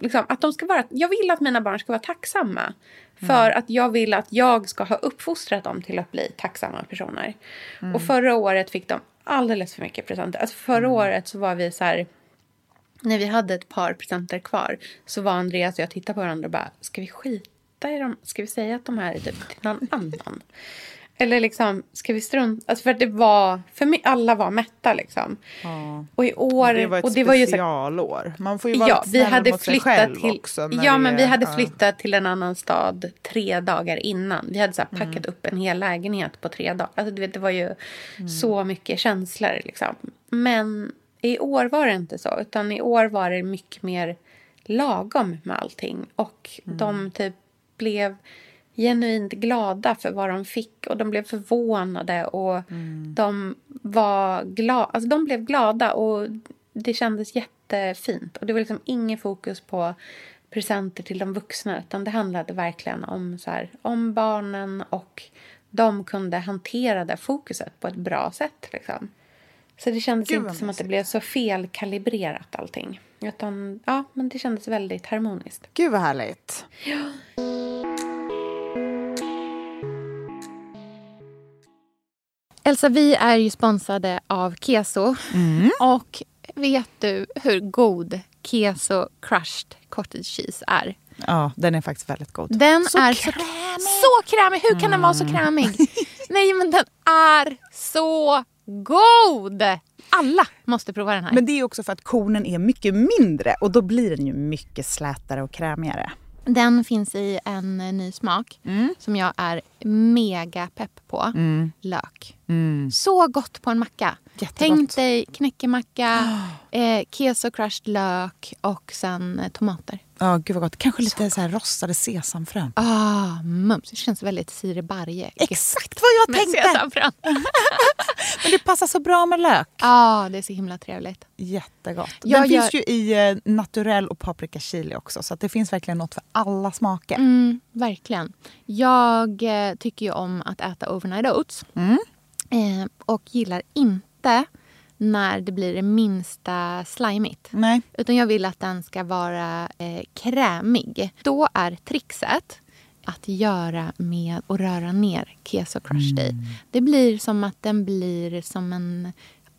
D: liksom, att de ska vara, jag vill att mina barn ska vara tacksamma. För att jag vill att jag ska ha uppfostrat dem till att bli tacksamma personer. Och förra året fick de alldeles för mycket presenter. Alltså förra året så var vi så här, när vi hade ett par presenter kvar så var Andreas och jag tittade på varandra och bara, ska vi skita i dem? Ska vi säga att de här är typ till någon annan? Eller liksom, ska vi strunta? Alltså för att det var, för mig, alla var mätta liksom. Och i år,
E: Det var ett
D: och det var ju
E: specialår. Man får ju vara
D: Ja, vi hade
E: mot sig
D: flyttat
E: själv
D: till,
E: också.
D: ja, men vi
E: är-
D: hade
E: ja.
D: flyttat till en annan stad tre dagar innan. Vi hade så här packat upp en hel lägenhet på tre dagar. Alltså, du vet, det var ju så mycket känslor. Liksom. Men i år var det inte så. Utan i år var det mycket mer lagom med allting. Och de typ blev genuint glada för vad de fick. Och de blev förvånade. Och de var glada. Alltså de blev glada. Och det kändes jättefint. Och det var liksom ingen fokus på presenter till de vuxna. Utan det handlade verkligen om, så här, om barnen. Och de kunde hantera det fokuset på ett bra sätt. Liksom. Så det kändes
E: Gud,
D: inte som att det blev så felkalibrerat allting. Utan ja, men det kändes väldigt harmoniskt.
E: Gud vad härligt.
F: Elsa, vi är ju sponsrade av Keso. Och vet du hur god Keso crushed cottage cheese är?
E: Ja, den är faktiskt väldigt god.
F: Den
E: Så
F: är
E: krämig.
F: så, så krämig. Hur kan den vara så krämig? Nej, men den är så god! Alla måste prova den här.
G: Men det är också för att kornen är mycket mindre och då blir den ju mycket slätare och krämigare.
F: Den finns i en eh, ny smak som jag är mega pepp på. Lök. Så gott på en macka.
G: Jättegott.
F: Tänk dig knäckemacka, eh, keso crushed lök och sen eh, tomater.
E: Ja, gud vad gott. Kanske lite så, här rostade sesamfrön.
F: Ah, mums. Det känns väldigt Siri Barje.
E: Exakt vad jag tänkte!
F: Sesamfrön.
E: Men det passar så bra med lök.
F: Ja, ah, det är så himla trevligt.
E: Jättegott.
F: Jag
E: Den
F: gör-
E: finns ju i eh, naturell och paprika chili också. Så det finns verkligen något för alla smaker.
F: Mm, verkligen. Jag eh, tycker ju om att äta overnight oats.
E: Mm.
F: Eh, och gillar inte när det blir det minsta slimigt.
E: Nej.
F: Utan jag vill att den ska vara eh, krämig. Då är trixet att göra med att röra ner keso crushed i. Det blir som att den blir som en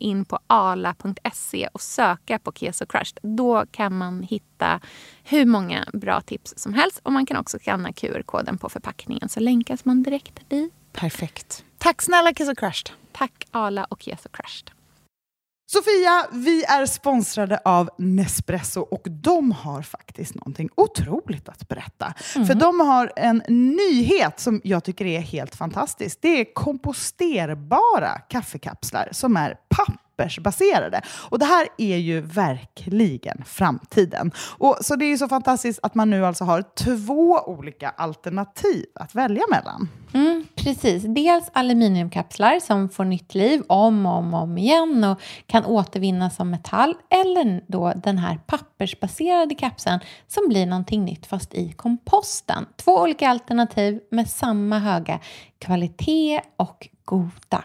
F: in på ala.se och söka på Keso Crushed. Då kan man hitta hur många bra tips som helst. Och man kan också skanna QR-koden på förpackningen så länkas man direkt dit.
E: Perfekt. Tack snälla och Crushed.
F: Tack Ala och Keso Crushed.
E: Sofia, vi är sponsrade av Nespresso och de har faktiskt någonting otroligt att berätta. För de har en nyhet som jag tycker är helt fantastisk. Det är komposterbara kaffekapslar som är pappersbaserade. Och det här är ju verkligen framtiden. Och så det är ju så fantastiskt att man nu alltså har två olika alternativ att välja mellan.
D: Mm, precis. Dels aluminiumkapslar som får nytt liv om och om, och om igen och kan återvinnas som metall. Eller då den här pappersbaserade kapseln som blir någonting nytt fast i komposten. Två olika alternativ med samma höga kvalitet och goda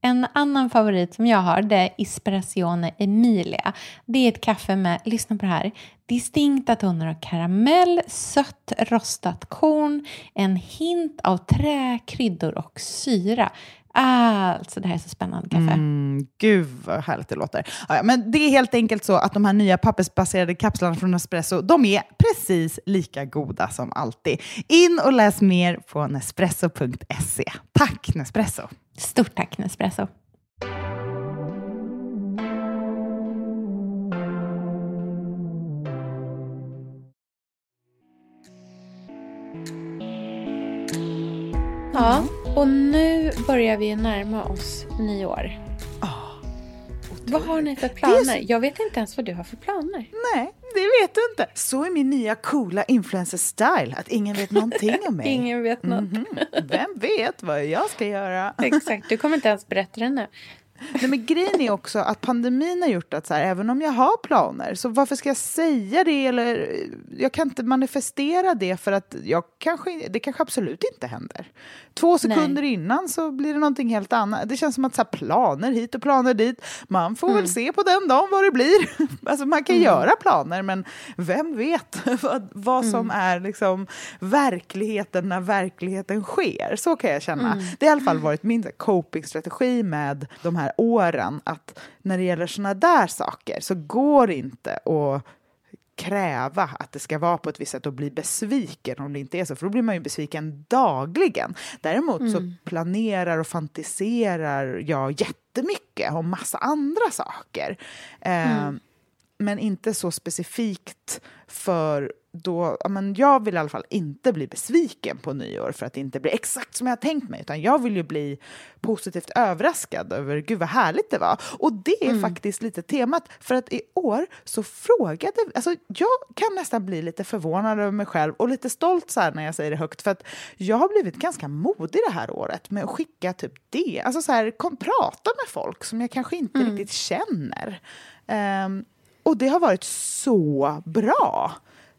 D: En annan favorit som jag har det är Espressione Emilia. Det är ett kaffe med, lyssna på det här, distinkta toner av karamell, sött rostat korn, en hint av trä, kryddor och syra. Alltså det här är så spännande kaffe.
E: Mm, gud vad härligt det låter. Ja, men det är helt enkelt så att de här nya pappersbaserade kapslarna från Nespresso, de är precis lika goda som alltid. In och läs mer på nespresso.se. Tack Nespresso!
D: Stort tack Nespresso. Ja, och nu börjar vi närma oss nyår. Vad har ni för planer? Jag vet inte ens vad du har för planer.
E: Nej, det vet du inte. Så är min nya coola influencer-style, att ingen vet någonting om mig.
D: Ingen vet något.
E: Mhm. Vem vet vad jag ska göra?
D: Exakt, du kommer inte ens berätta det nu.
E: Nej, men grejen är också att pandemin har gjort att så här, även om jag har planer, så varför ska jag säga det? Eller, jag kan inte manifestera det för att jag kanske, det kanske absolut inte händer. Två sekunder innan så blir det någonting helt annat. Det känns som att så här, planer hit och planer dit. Man får väl se på den dagen vad det blir. Alltså, man kan göra planer, men vem vet vad, vad som är liksom, verkligheten när verkligheten sker? Så kan jag känna. Det har i alla fall varit min copingstrategi med de här åren. Att när det gäller såna där saker så går det inte att kräva att det ska vara på ett visst sätt och bli besviken om det inte är så, för då blir man ju besviken dagligen. Däremot så planerar och fantiserar jag jättemycket om massa andra saker. Eh, Men inte så specifikt för då, ja, men jag vill i alla fall inte bli besviken på nyår för att det inte blir exakt som jag har tänkt mig, utan jag vill ju bli positivt överraskad över gud vad härligt det var. Och det är mm. faktiskt lite temat, för att i år så frågade, alltså jag kan nästan bli lite förvånad över mig själv och lite stolt så när jag säger det högt, för att jag har blivit ganska modig det här året med att skicka typ det, alltså så här, kom, prata med folk som jag kanske inte mm. riktigt känner. Um, och det har varit så bra.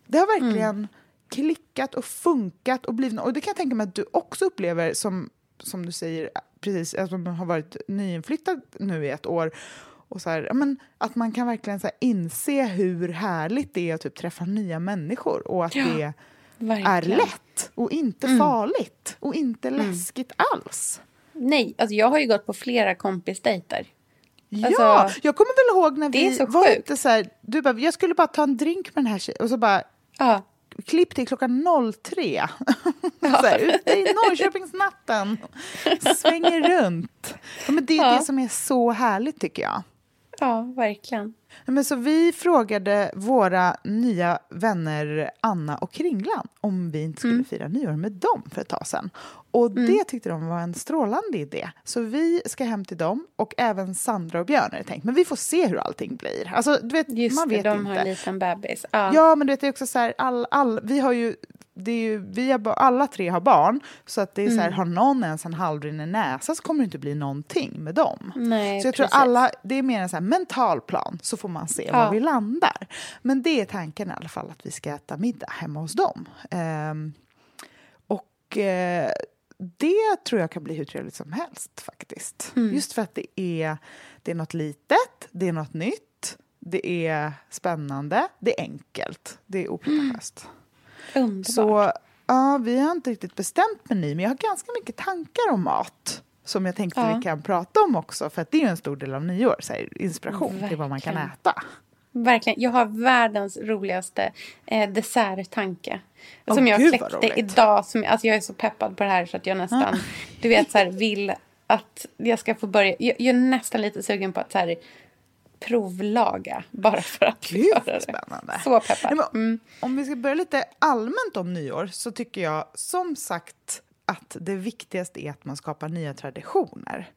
E: Det har verkligen mm. klickat och funkat och blivit Och det kan jag tänka mig att du också upplever som, som du säger, precis, att man har varit nyinflyttad nu i ett år. Och så här, men, att man kan verkligen så här, inse hur härligt det är att typ, träffa nya människor och att ja, det verkligen. är lätt och inte mm. farligt och inte mm. läskigt alls.
D: Nej, alltså jag har ju gått på flera kompisdejter.
E: Alltså, ja, jag kommer väl ihåg när vi var sjukt. ute så här, du bara, jag skulle bara ta en drink med den här tjejen och så bara, Ja. Klipp till klockan 03. Ja. så här, ute i Norrköpingsnatten. Svänger runt. Ja, men det är ja. det som är så härligt tycker jag.
D: Ja, verkligen.
E: Men så vi frågade våra nya vänner Anna och Kringlan om vi inte skulle mm. fira nyår med dem för ett tag sedan. Och mm. det tyckte de var en strålande idé. Så vi ska hem till dem och även Sandra och Björn är det tänkt. Men vi får se hur allting blir. Alltså, du vet,
D: Just
E: man vet
D: det, de
E: inte.
D: har en liten bebis. Ja.
E: ja, men det är också så här, all, all, vi har ju det är ju, vi har, alla tre har barn, så att det är mm. så här, mm. har någon ens en halvrinnig näsa så kommer det inte bli någonting med dem.
D: Nej,
E: så jag precis. tror alla, det är mer en så här mental plan, så får man se ja. var vi landar. Men det är tanken i alla fall, att vi ska äta middag hemma hos dem. Um, och uh, det tror jag kan bli hur trevligt som helst faktiskt. Mm. Just för att det är, det är något litet, det är något nytt, det är spännande, det är enkelt, det är opretentiöst. Mm.
D: Underbart.
E: Så ja, vi har inte riktigt bestämt meny, men jag har ganska mycket tankar om mat som jag tänkte ja. vi kan prata om också, för att det är en stor del av nyår, så här, inspiration Verkligen. till vad man kan äta.
D: Verkligen. Jag har världens roligaste eh, desserttanke. Oh, som jag kläckte idag. Som, alltså jag är så peppad på det här så att jag nästan du vet, så här, vill att jag ska få börja. Jag, jag, är nästan lite sugen på att så här, provlaga bara för att
E: Gud, göra det. Spännande.
D: Så peppad. Mm.
E: Om vi ska börja lite allmänt om nyår så tycker jag som sagt att det viktigaste är att man skapar nya traditioner.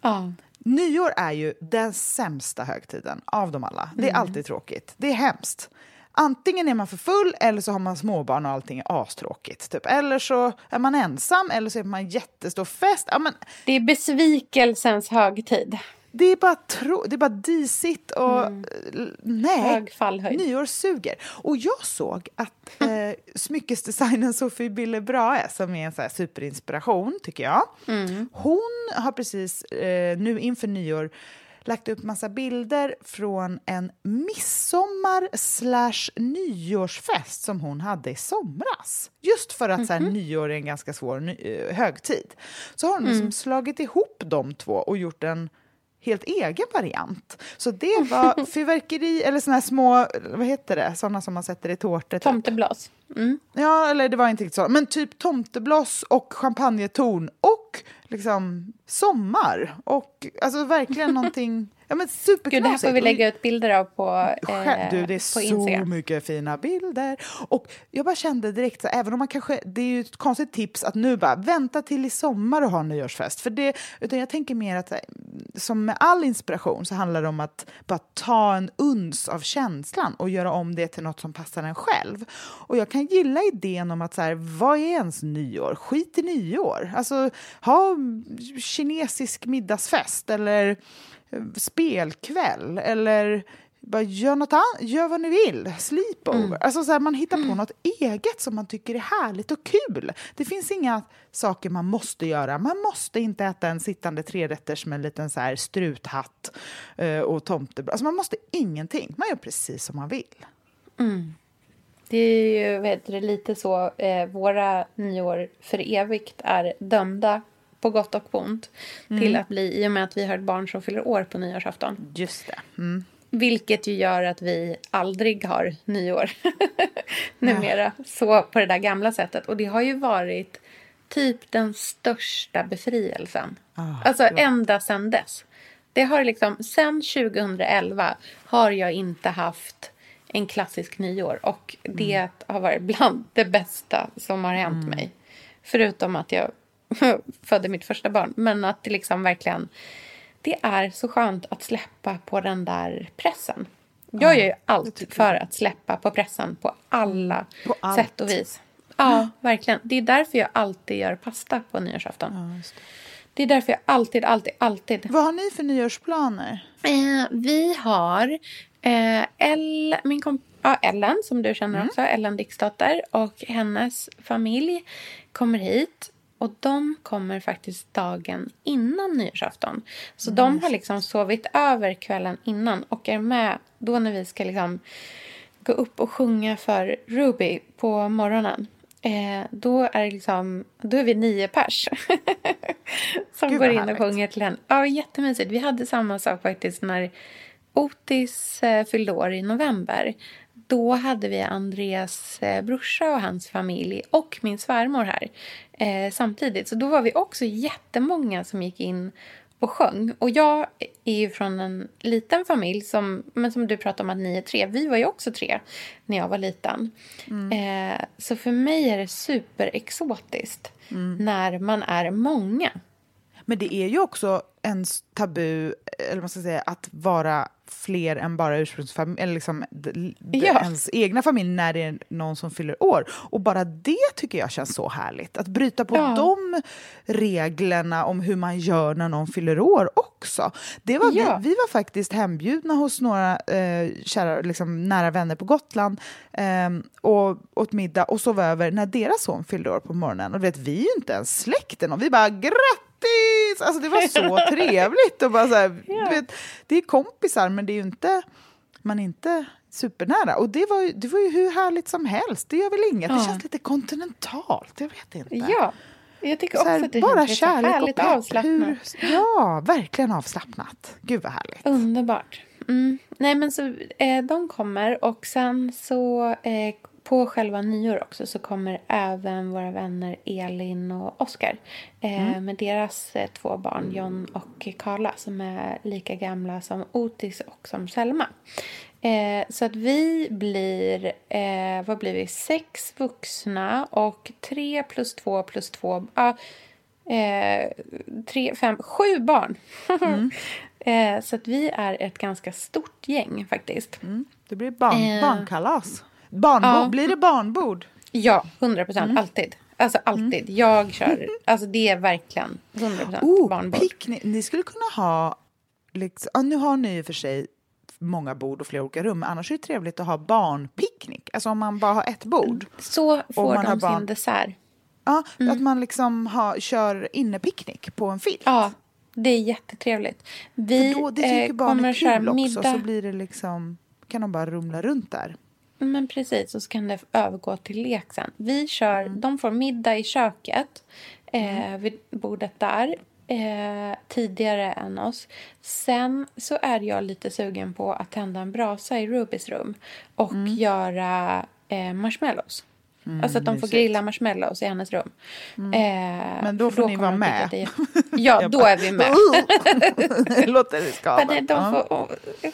D: Ja.
E: Nyår är ju den sämsta högtiden av dem alla. Det är mm. alltid tråkigt. Det är hemskt. Antingen är man för full eller så har man småbarn och allting är astråkigt. Typ. Eller så är man ensam eller så är man jättestor fest. Ja, men...
D: Det är besvikelsens högtid.
E: Det är bara, tro, det är bara disigt och mm. nej,
D: Hög fallhöjd.
E: nyår suger. Och jag såg att eh, smyckesdesignern Sofie Bille Brahe, som är en så superinspiration tycker jag, mm. hon har precis eh, nu inför nyår lagt upp massa bilder från en midsommar slash nyårsfest som hon hade i somras. Just för att mm -hmm. så här, mhm. nyår är en ganska svår ny, eh, högtid. Så har hon liksom mm. slagit ihop de två och gjort en helt egen variant. Så det var fyrverkeri, eller såna här små, vad heter det, såna som man sätter i tårtor. Typ.
D: Tomteblås. Mm.
E: Ja, eller det var inte riktigt så, men typ tomteblås och champagnetorn och liksom sommar. Och alltså verkligen någonting Ja, men
D: Gud, det här får vi lägga ut bilder av på, eh,
E: du, Det är så Instagram. mycket fina bilder. Och jag bara kände direkt, så, även om man kanske, det är ju ett konstigt tips att nu bara vänta till i sommar och ha nyårsfest. För det, utan jag tänker mer att som med all inspiration så handlar det om att bara ta en uns av känslan och göra om det till något som passar en själv. Och jag kan gilla idén om att så här, vad är ens nyår? Skit i nyår. Alltså ha kinesisk middagsfest eller spelkväll eller bara gör, något annat, gör vad ni vill, sleepover. Mm. Alltså så här, man hittar på mm. något eget som man tycker är härligt och kul. Det finns inga saker man måste göra. Man måste inte äta en sittande trerätters med en liten så här struthatt uh, och tomtebröd. Alltså man måste ingenting. Man gör precis som man vill.
D: Mm. Det är ju vet du, lite så, eh, våra nyår för evigt är dömda på gott och på ont mm. till att bli, i och med att vi har ett barn som fyller år på nyårsafton.
E: Just det. Mm.
D: Vilket ju gör att vi aldrig har nyår numera. Ja. Så på det där gamla sättet. Och det har ju varit typ den största befrielsen. Oh, alltså ja. ända sedan dess. Det har liksom, sen 2011 har jag inte haft en klassisk nyår. Och det mm. har varit bland det bästa som har hänt mm. mig. Förutom att jag födde mitt första barn. Men att det liksom verkligen... Det är så skönt att släppa på den där pressen. Jag ja, gör ju allt för att släppa på pressen på alla på sätt och vis. Ja, verkligen. Det är därför jag alltid gör pasta på nyårsafton. Ja, det. det. är därför jag alltid, alltid, alltid...
E: Vad har ni för nyårsplaner?
D: Eh, vi har eh, El, min komp ja, Ellen, som du känner mm. också, Ellen Dixdotter och hennes familj kommer hit. Och de kommer faktiskt dagen innan nyårsafton. Så mm. de har liksom sovit över kvällen innan och är med då när vi ska liksom gå upp och sjunga för Ruby på morgonen. Eh, då är liksom, då är vi nio pers som Gud, går in och sjunger till henne. Ja, jättemysigt. Vi hade samma sak faktiskt när Otis eh, fyllde år i november. Då hade vi Andreas eh, brorsa och hans familj och min svärmor här eh, samtidigt. Så då var vi också jättemånga som gick in och sjöng. Och jag är ju från en liten familj, som, men som du pratade om att ni är tre. Vi var ju också tre när jag var liten. Mm. Eh, så för mig är det superexotiskt mm. när man är många.
E: Men det är ju också en tabu, eller man ska säga, att vara fler än bara ursprungsfamilj, eller liksom ja. ens egna familj när det är någon som fyller år. Och bara det tycker jag känns så härligt. Att bryta på ja. de reglerna om hur man gör när någon fyller år också. Det var, ja. vi, vi, var faktiskt hembjudna hos några eh, kära, liksom, nära vänner på Gotland eh, och åt middag och sov över när deras son fyllde år på morgonen. Och vet, vi är ju inte ens släkten och vi bara grattis! Grattis! Alltså det var så trevligt. Och bara så här, ja. du vet, det är kompisar, men det är ju inte, man är inte supernära. Och det var, ju, det var ju hur härligt som helst. Det gör väl inget. Ja. Det känns lite kontinentalt. Jag vet inte.
D: Ja, jag tycker också här, att det bara känns härligt och avslappnat.
E: Hur, ja, verkligen avslappnat. Gud vad härligt.
D: Underbart. Mm. Nej men så eh, de kommer och sen så eh, på själva nyår också så kommer även våra vänner Elin och Oskar eh, mm. med deras eh, två barn, John och Karla som är lika gamla som Otis och som Selma. Eh, så att vi blir, eh, vad blir vi, sex vuxna och tre plus två plus två, ja, eh, tre, fem, sju barn. Mm. Eh, så att vi är ett ganska stort gäng faktiskt.
E: Mm. Det blir barn, barnkalas. Barnbord, ja. Blir det barnbord?
D: Ja, 100 procent. Mm. Alltid. Alltså alltid. Mm. Jag kör. Alltså det är verkligen 100 procent oh, barnbord.
E: Picknick. Ni skulle kunna ha... Liksom, ja, nu har ni och för sig många bord och flera olika rum. Annars är det trevligt att ha barnpicknick. Alltså om man bara har ett bord.
D: Så får de barn... sin dessert.
E: Ja, mm. att man liksom har, kör innepicknick på en filt.
D: Ja, det är jättetrevligt. Vi För då, det tycker eh, barn är kul också, middag.
E: så blir det liksom, kan de bara rumla runt där.
D: Men precis, och så kan det övergå till lek sen. Vi kör, mm. De får middag i köket, eh, mm. vid bordet där, eh, tidigare än oss. Sen så är jag lite sugen på att tända en brasa i Rubys rum och mm. göra eh, marshmallows. Mm, alltså att de får grilla marshmallows i hennes rum.
E: Mm. Eh, Men då får då ni vara med. Det...
D: Ja, då är vi med.
E: det låter riskabelt.
D: De får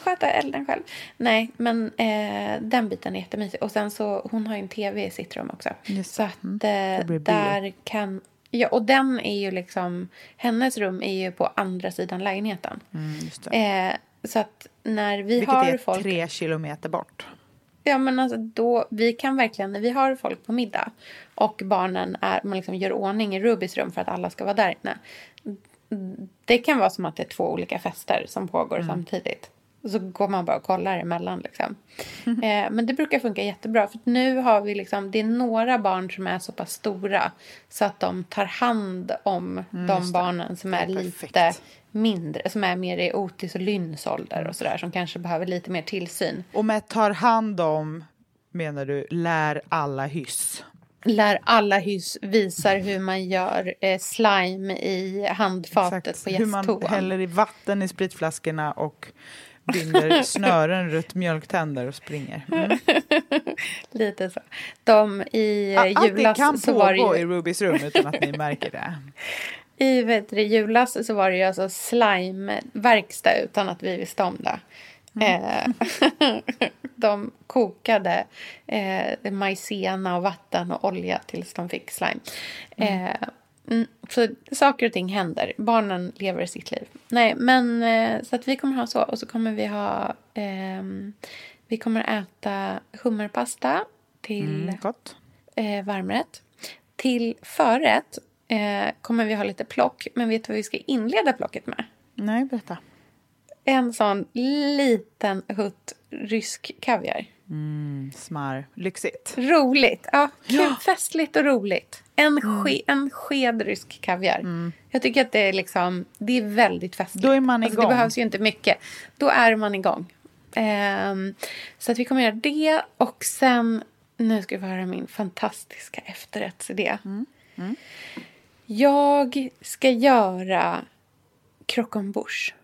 D: sköta elden själv. Nej, men eh, den biten är jättemysig. Och sen så, hon har ju en tv i sitt rum också. Just så att mm. eh, där kan... Ja, och den är ju liksom... Hennes rum är ju på andra sidan lägenheten. Mm, eh, så att när vi
E: Vilket
D: har
E: är
D: folk...
E: tre kilometer bort.
D: Ja, men alltså då, vi kan verkligen, när vi har folk på middag och barnen är, man liksom gör ordning i Rubys rum för att alla ska vara där inne. Det kan vara som att det är två olika fester som pågår mm. samtidigt. Och så går man bara och kollar emellan. Liksom. Mm. Eh, men det brukar funka jättebra. För nu har vi liksom, det är några barn som är så pass stora så att de tar hand om mm, de barnen som är, är lite mindre, som är mer i Otis och Lynns ålder och sådär, som kanske behöver lite mer tillsyn.
E: Och med tar hand om menar du lär alla hyss?
D: Lär alla hyss, visar hur man gör eh, slime i handfatet Exakt. på gästtoan.
E: Hur man häller i vatten i spritflaskorna och binder snören runt mjölktänder och springer. Mm.
D: Lite så. De i ja, julas... Allt
E: kan
D: pågå
E: ju... i Rubys rum utan att ni märker det.
D: I vet du, julas så var det ju alltså slime-verkstad utan att vi visste om det. Eh, de kokade eh, majsena och vatten och olja tills de fick slime. Eh, mm, så saker och ting händer. Barnen lever sitt liv. Nej, men eh, så att vi kommer ha så. Och så kommer vi ha... ehm, vi kommer äta hummerpasta till
E: Mm, gott.
D: eh, varmrätt. Till förrätt eh, kommer vi ha lite plock. Men vet du vad vi ska inleda plocket med?
E: Nej, berätta.
D: En sån liten hutt rysk kaviar.
E: Mm, smar. Lyxigt.
D: Roligt. Ja, kul,
E: Ja.
D: festligt och roligt. En, ske, en sked rysk kaviar. Jag tycker att det är, liksom, det är väldigt festligt.
E: Då är man
D: Alltså, det
E: igång.
D: behövs ju inte mycket. Då är man igång. Ehm, så att vi kommer göra det. Och sen, nu ska vi höra min fantastiska efterrättsidé. Jag ska göra croquembouche.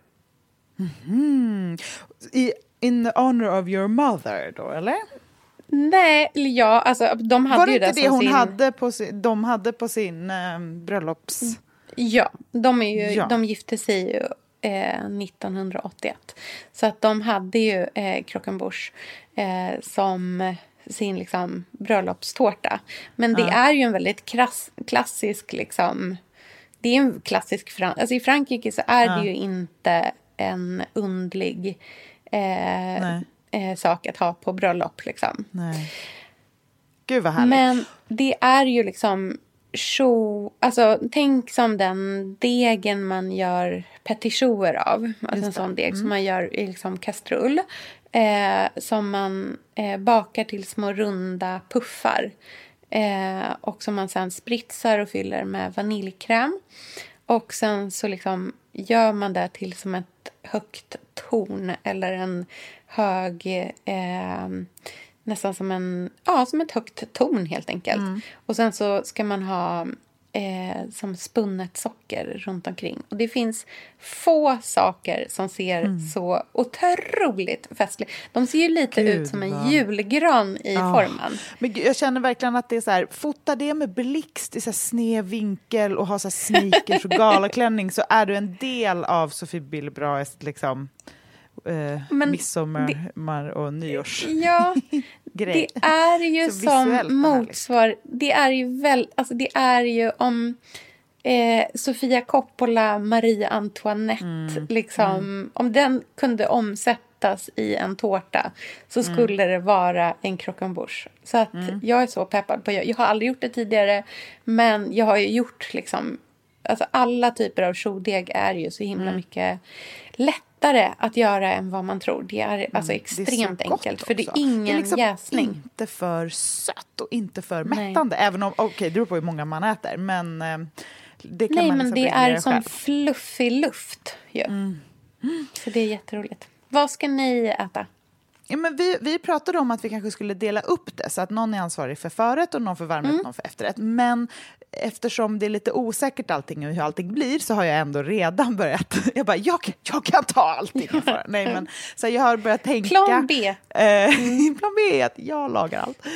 E: I, in the honor of your mother då, eller?
D: Nej, eller ja, alltså de hade
E: Var det
D: ju
E: inte
D: det
E: hon
D: sin...
E: hade på sin, de hade på sin eh, bröllops...
D: Ja, de, är ju,
E: Ja.
D: de gifte sig ju eh, 1981. Så att de hade ju eh, croquembouche eh, som sin liksom, bröllopstårta. Men det är ju en väldigt krass, klassisk... Liksom, det är en klassisk... Fran alltså I Frankrike så är det ju inte en undlig eh, eh, sak att ha på bröllop. Liksom.
E: Nej. Gud vad härligt.
D: Men det är ju liksom show, alltså tänk som den degen man gör petit av. Alltså en sån deg som man gör i liksom kastrull. Eh, som man eh, bakar till små runda puffar. Eh, och som man sen spritsar och fyller med vaniljkräm. Och sen så liksom gör man det till som ett högt torn eller en hög... Eh, nästan som, en, ja, som ett högt torn helt enkelt. Och sen så ska man ha eh, som spunnet socker runt omkring. Och det finns få saker som ser så otroligt festligt. De ser ju lite
E: Gud,
D: ut som en
E: vad-
D: julgran i formen.
E: Men jag känner verkligen att det är så här, fota det med blixt i så här sned vinkel och ha så här sneakers och galaklänning så är du en del av Sofie Billbraes liksom, eh, midsommar och nyårs.
D: Ja,
E: Grej.
D: det är ju som motsvar... Det är ju väl... Alltså det är ju om eh, Sofia Coppola, Marie Antoinette,
E: Mm,
D: liksom... Om den kunde omsättas i en tårta så
E: Mm.
D: skulle det vara en croquembouche. Så att jag är så peppad på... Jag har aldrig gjort det tidigare, men jag har ju gjort liksom... Alltså alla typer av choudeg är ju så himla
E: Mm.
D: mycket lättare att göra än vad man tror. Det är alltså
E: Mm. Det är
D: extremt enkelt, för det är ingen
E: liksom
D: jäsning.
E: inte för sött och inte för
D: Nej.
E: mättande. Även om, okej, det beror på hur många man äter, men eh, det kan
D: Nej,
E: man
D: men
E: liksom
D: det är som
E: själv.
D: fluffig luft ju.
E: Mm.
D: Så det är jätteroligt. Vad ska ni äta?
E: Ja, men vi, vi pratade om att vi kanske skulle dela upp det så att någon är ansvarig för förrätt och någon för varmrätt
D: Mm.
E: och någon för efterrätt. Men eftersom det är lite osäkert allting och hur allting blir så har jag ändå redan börjat... Jag bara, jag, jag kan ta allting. Nej, men, så jag har börjat tänka...
D: Plan B.
E: Eh, plan B är att jag lagar allt.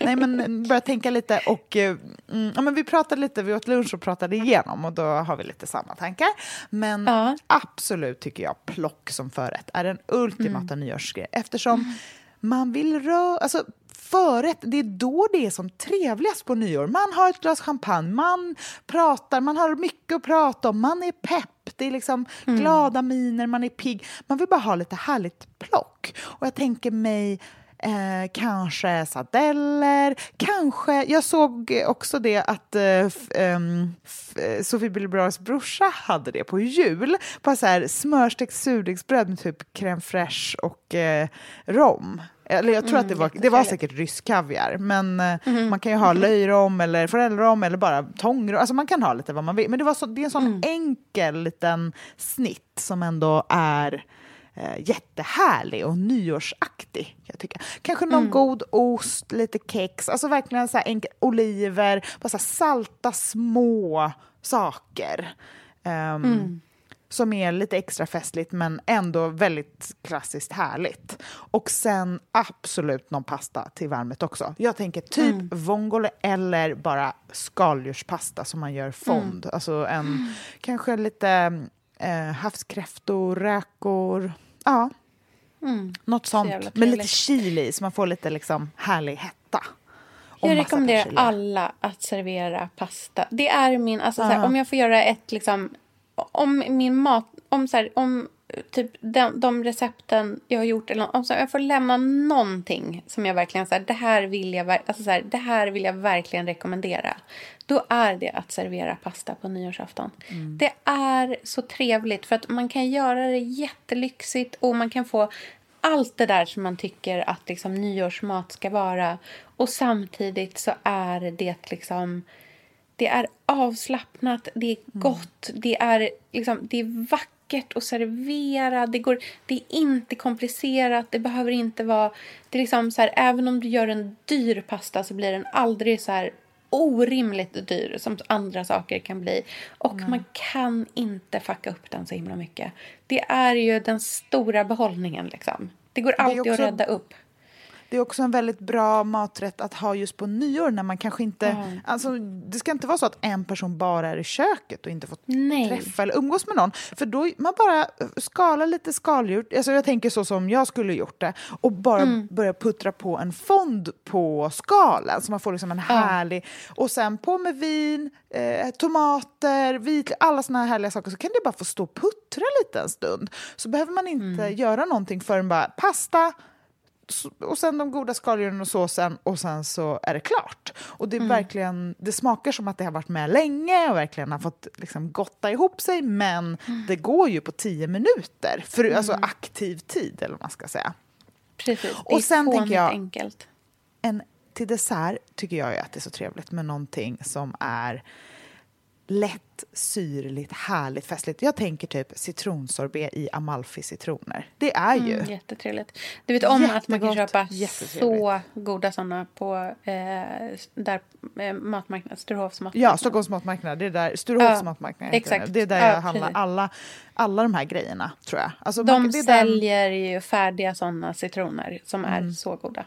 E: Nej, men börjat tänka lite och... eh, Mm, ja, men vi pratade lite, vi åt lunch och pratade igenom och då har vi lite samma tankar. Men
D: Ja.
E: absolut tycker jag plock som förrätt är den ultimata nyårsgrej eftersom man vill röra... Alltså, förrätt, det är då det är som trevligast på nyår. Man har ett glas champagne, man pratar, man har mycket att prata om, man är pepp, det är liksom glada miner, man är pigg. Man vill bara ha lite härligt plock. Och jag tänker mig Eh, kanske sardeller, kanske... Jag såg också det att eh, f, ehm, f, eh, Sofie Billebras brorsa hade det på jul. Så här smörstekt surdegsbröd med typ crème fraîche och eh, rom. Eller jag tror att det var, det var säkert rysk kaviar, men eh, man kan ju ha löjrom eller föräldrarom eller bara tångrom. Alltså man kan ha lite vad man vill. Men det, var så, det är en sån enkel liten snitt som ändå är eh, jättehärlig och nyårsaktig. Jag tycker. Kanske någon god ost, lite kex, alltså verkligen så enkel, oliver, bara salta små saker. Ehm, Som är lite extra festligt men ändå väldigt klassiskt härligt. Och sen absolut någon pasta till varmet också. Jag tänker typ vongole eller bara skaldjurspasta som man gör fond. Alltså en, kanske lite eh, havskräftor, räkor. Ja, Något sånt med lite chili så man får lite liksom härlig hetta.
D: Jag rekommenderar alla att servera pasta. Det är min, alltså så här,
E: Ja.
D: om jag får göra ett liksom, om min mat, om så här, om typ de, de recepten jag har gjort eller om så här, jag får lämna någonting som jag verkligen så här, det här vill jag, alltså så här, det här vill jag verkligen rekommendera. Då är det att servera pasta på nyårsafton. Det är så trevligt för att man kan göra det jättelyxigt och man kan få allt det där som man tycker att liksom nyårsmat ska vara. Och samtidigt så är det liksom... Det är avslappnat, det är gott, det, är liksom, det är vackert att servera. Det, går, det är inte komplicerat, det behöver inte vara... Det är liksom så här, även om du gör en dyr pasta så blir den aldrig så här orimligt dyr som andra saker kan bli. Och man kan inte fucka upp den så himla mycket. Det är ju den stora behållningen liksom. Det går alltid
E: också-
D: att rädda upp.
E: Det är också en väldigt bra maträtt att ha just på nyår när man kanske inte... Alltså, det ska inte vara så att en person bara är i köket och inte får
D: Nej.
E: träffa eller umgås med någon. För då man bara skalar lite skaldjur, alltså jag tänker så som jag skulle gjort det, och bara
D: Mm.
E: börja puttra på en fond på skalen så man får liksom en härlig... Och sen på med vin, eh, tomater, vit, alla såna här härliga saker så kan det bara få stå och puttra lite en stund. Så behöver man inte
D: Mm.
E: göra någonting förrän bara pasta, och sen de goda skaldjuren och såsen och sen så är det klart. Och det är verkligen, det smakar som att det har varit med länge och verkligen har fått liksom gotta ihop sig men det går ju på tio minuter, för, alltså aktiv tid eller vad man ska säga.
D: Precis. Det
E: Och
D: är
E: sen tänker
D: fånigt
E: jag-
D: enkelt.
E: En, till dessert tycker jag ju att det är så trevligt med någonting som är lätt, syrligt, härligt, festligt. Jag tänker typ citronsorbet i Amalfi-citroner. Det är ju...
D: Mm, jättetrevligt. Du vet om att man kan köpa så goda såna på eh, där, eh, matmarknaden, Sturehovs matmarknad.
E: Ja, Stockholms matmarknad. Det är där, Sturehovs
D: Ja,
E: matmarknad.
D: exakt.
E: Det. är där
D: Ja,
E: jag handlar
D: precis.
E: alla, alla de här grejerna, tror jag. Alltså,
D: De
E: man-
D: säljer ju färdiga såna citroner som är så goda.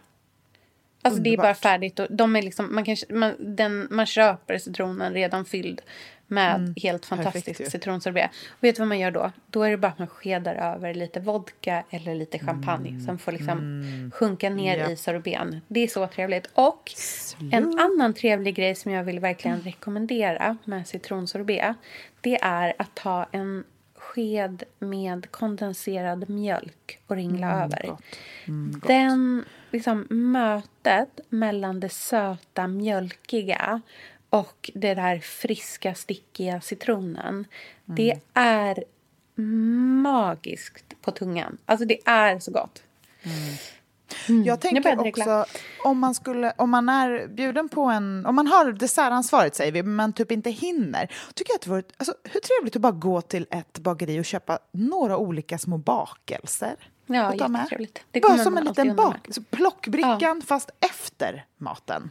D: Alltså det är bara färdigt och de är liksom, man, kan, man, den, man köper citronen redan fylld med helt fantastisk citronsorbet. Och vet du vad man gör då? Då är det bara att man skedar över lite vodka eller lite champagne som får liksom sjunka ner
E: Ja.
D: i sorbeten. Det är så trevligt. Och en annan trevlig grej som jag vill verkligen rekommendera med citronsorbet det är att ta en sked med kondenserad mjölk och ringla över. Den liksom mötet mellan det söta mjölkiga och det där friska stickiga citronen. Det är magiskt på tungan. Alltså det är så gott.
E: Jag tänker
D: det
E: också, om man, skulle, om man är bjuden på en... Om man har dessertansvaret, säger vi, men typ inte hinner. Tycker jag att det vore, alltså, hur trevligt att bara gå till ett bageri och köpa några olika små bakelser.
D: Ja,
E: och ta med.
D: jättetrevligt.
E: Bara som en liten bak, plockbrickan fast efter maten.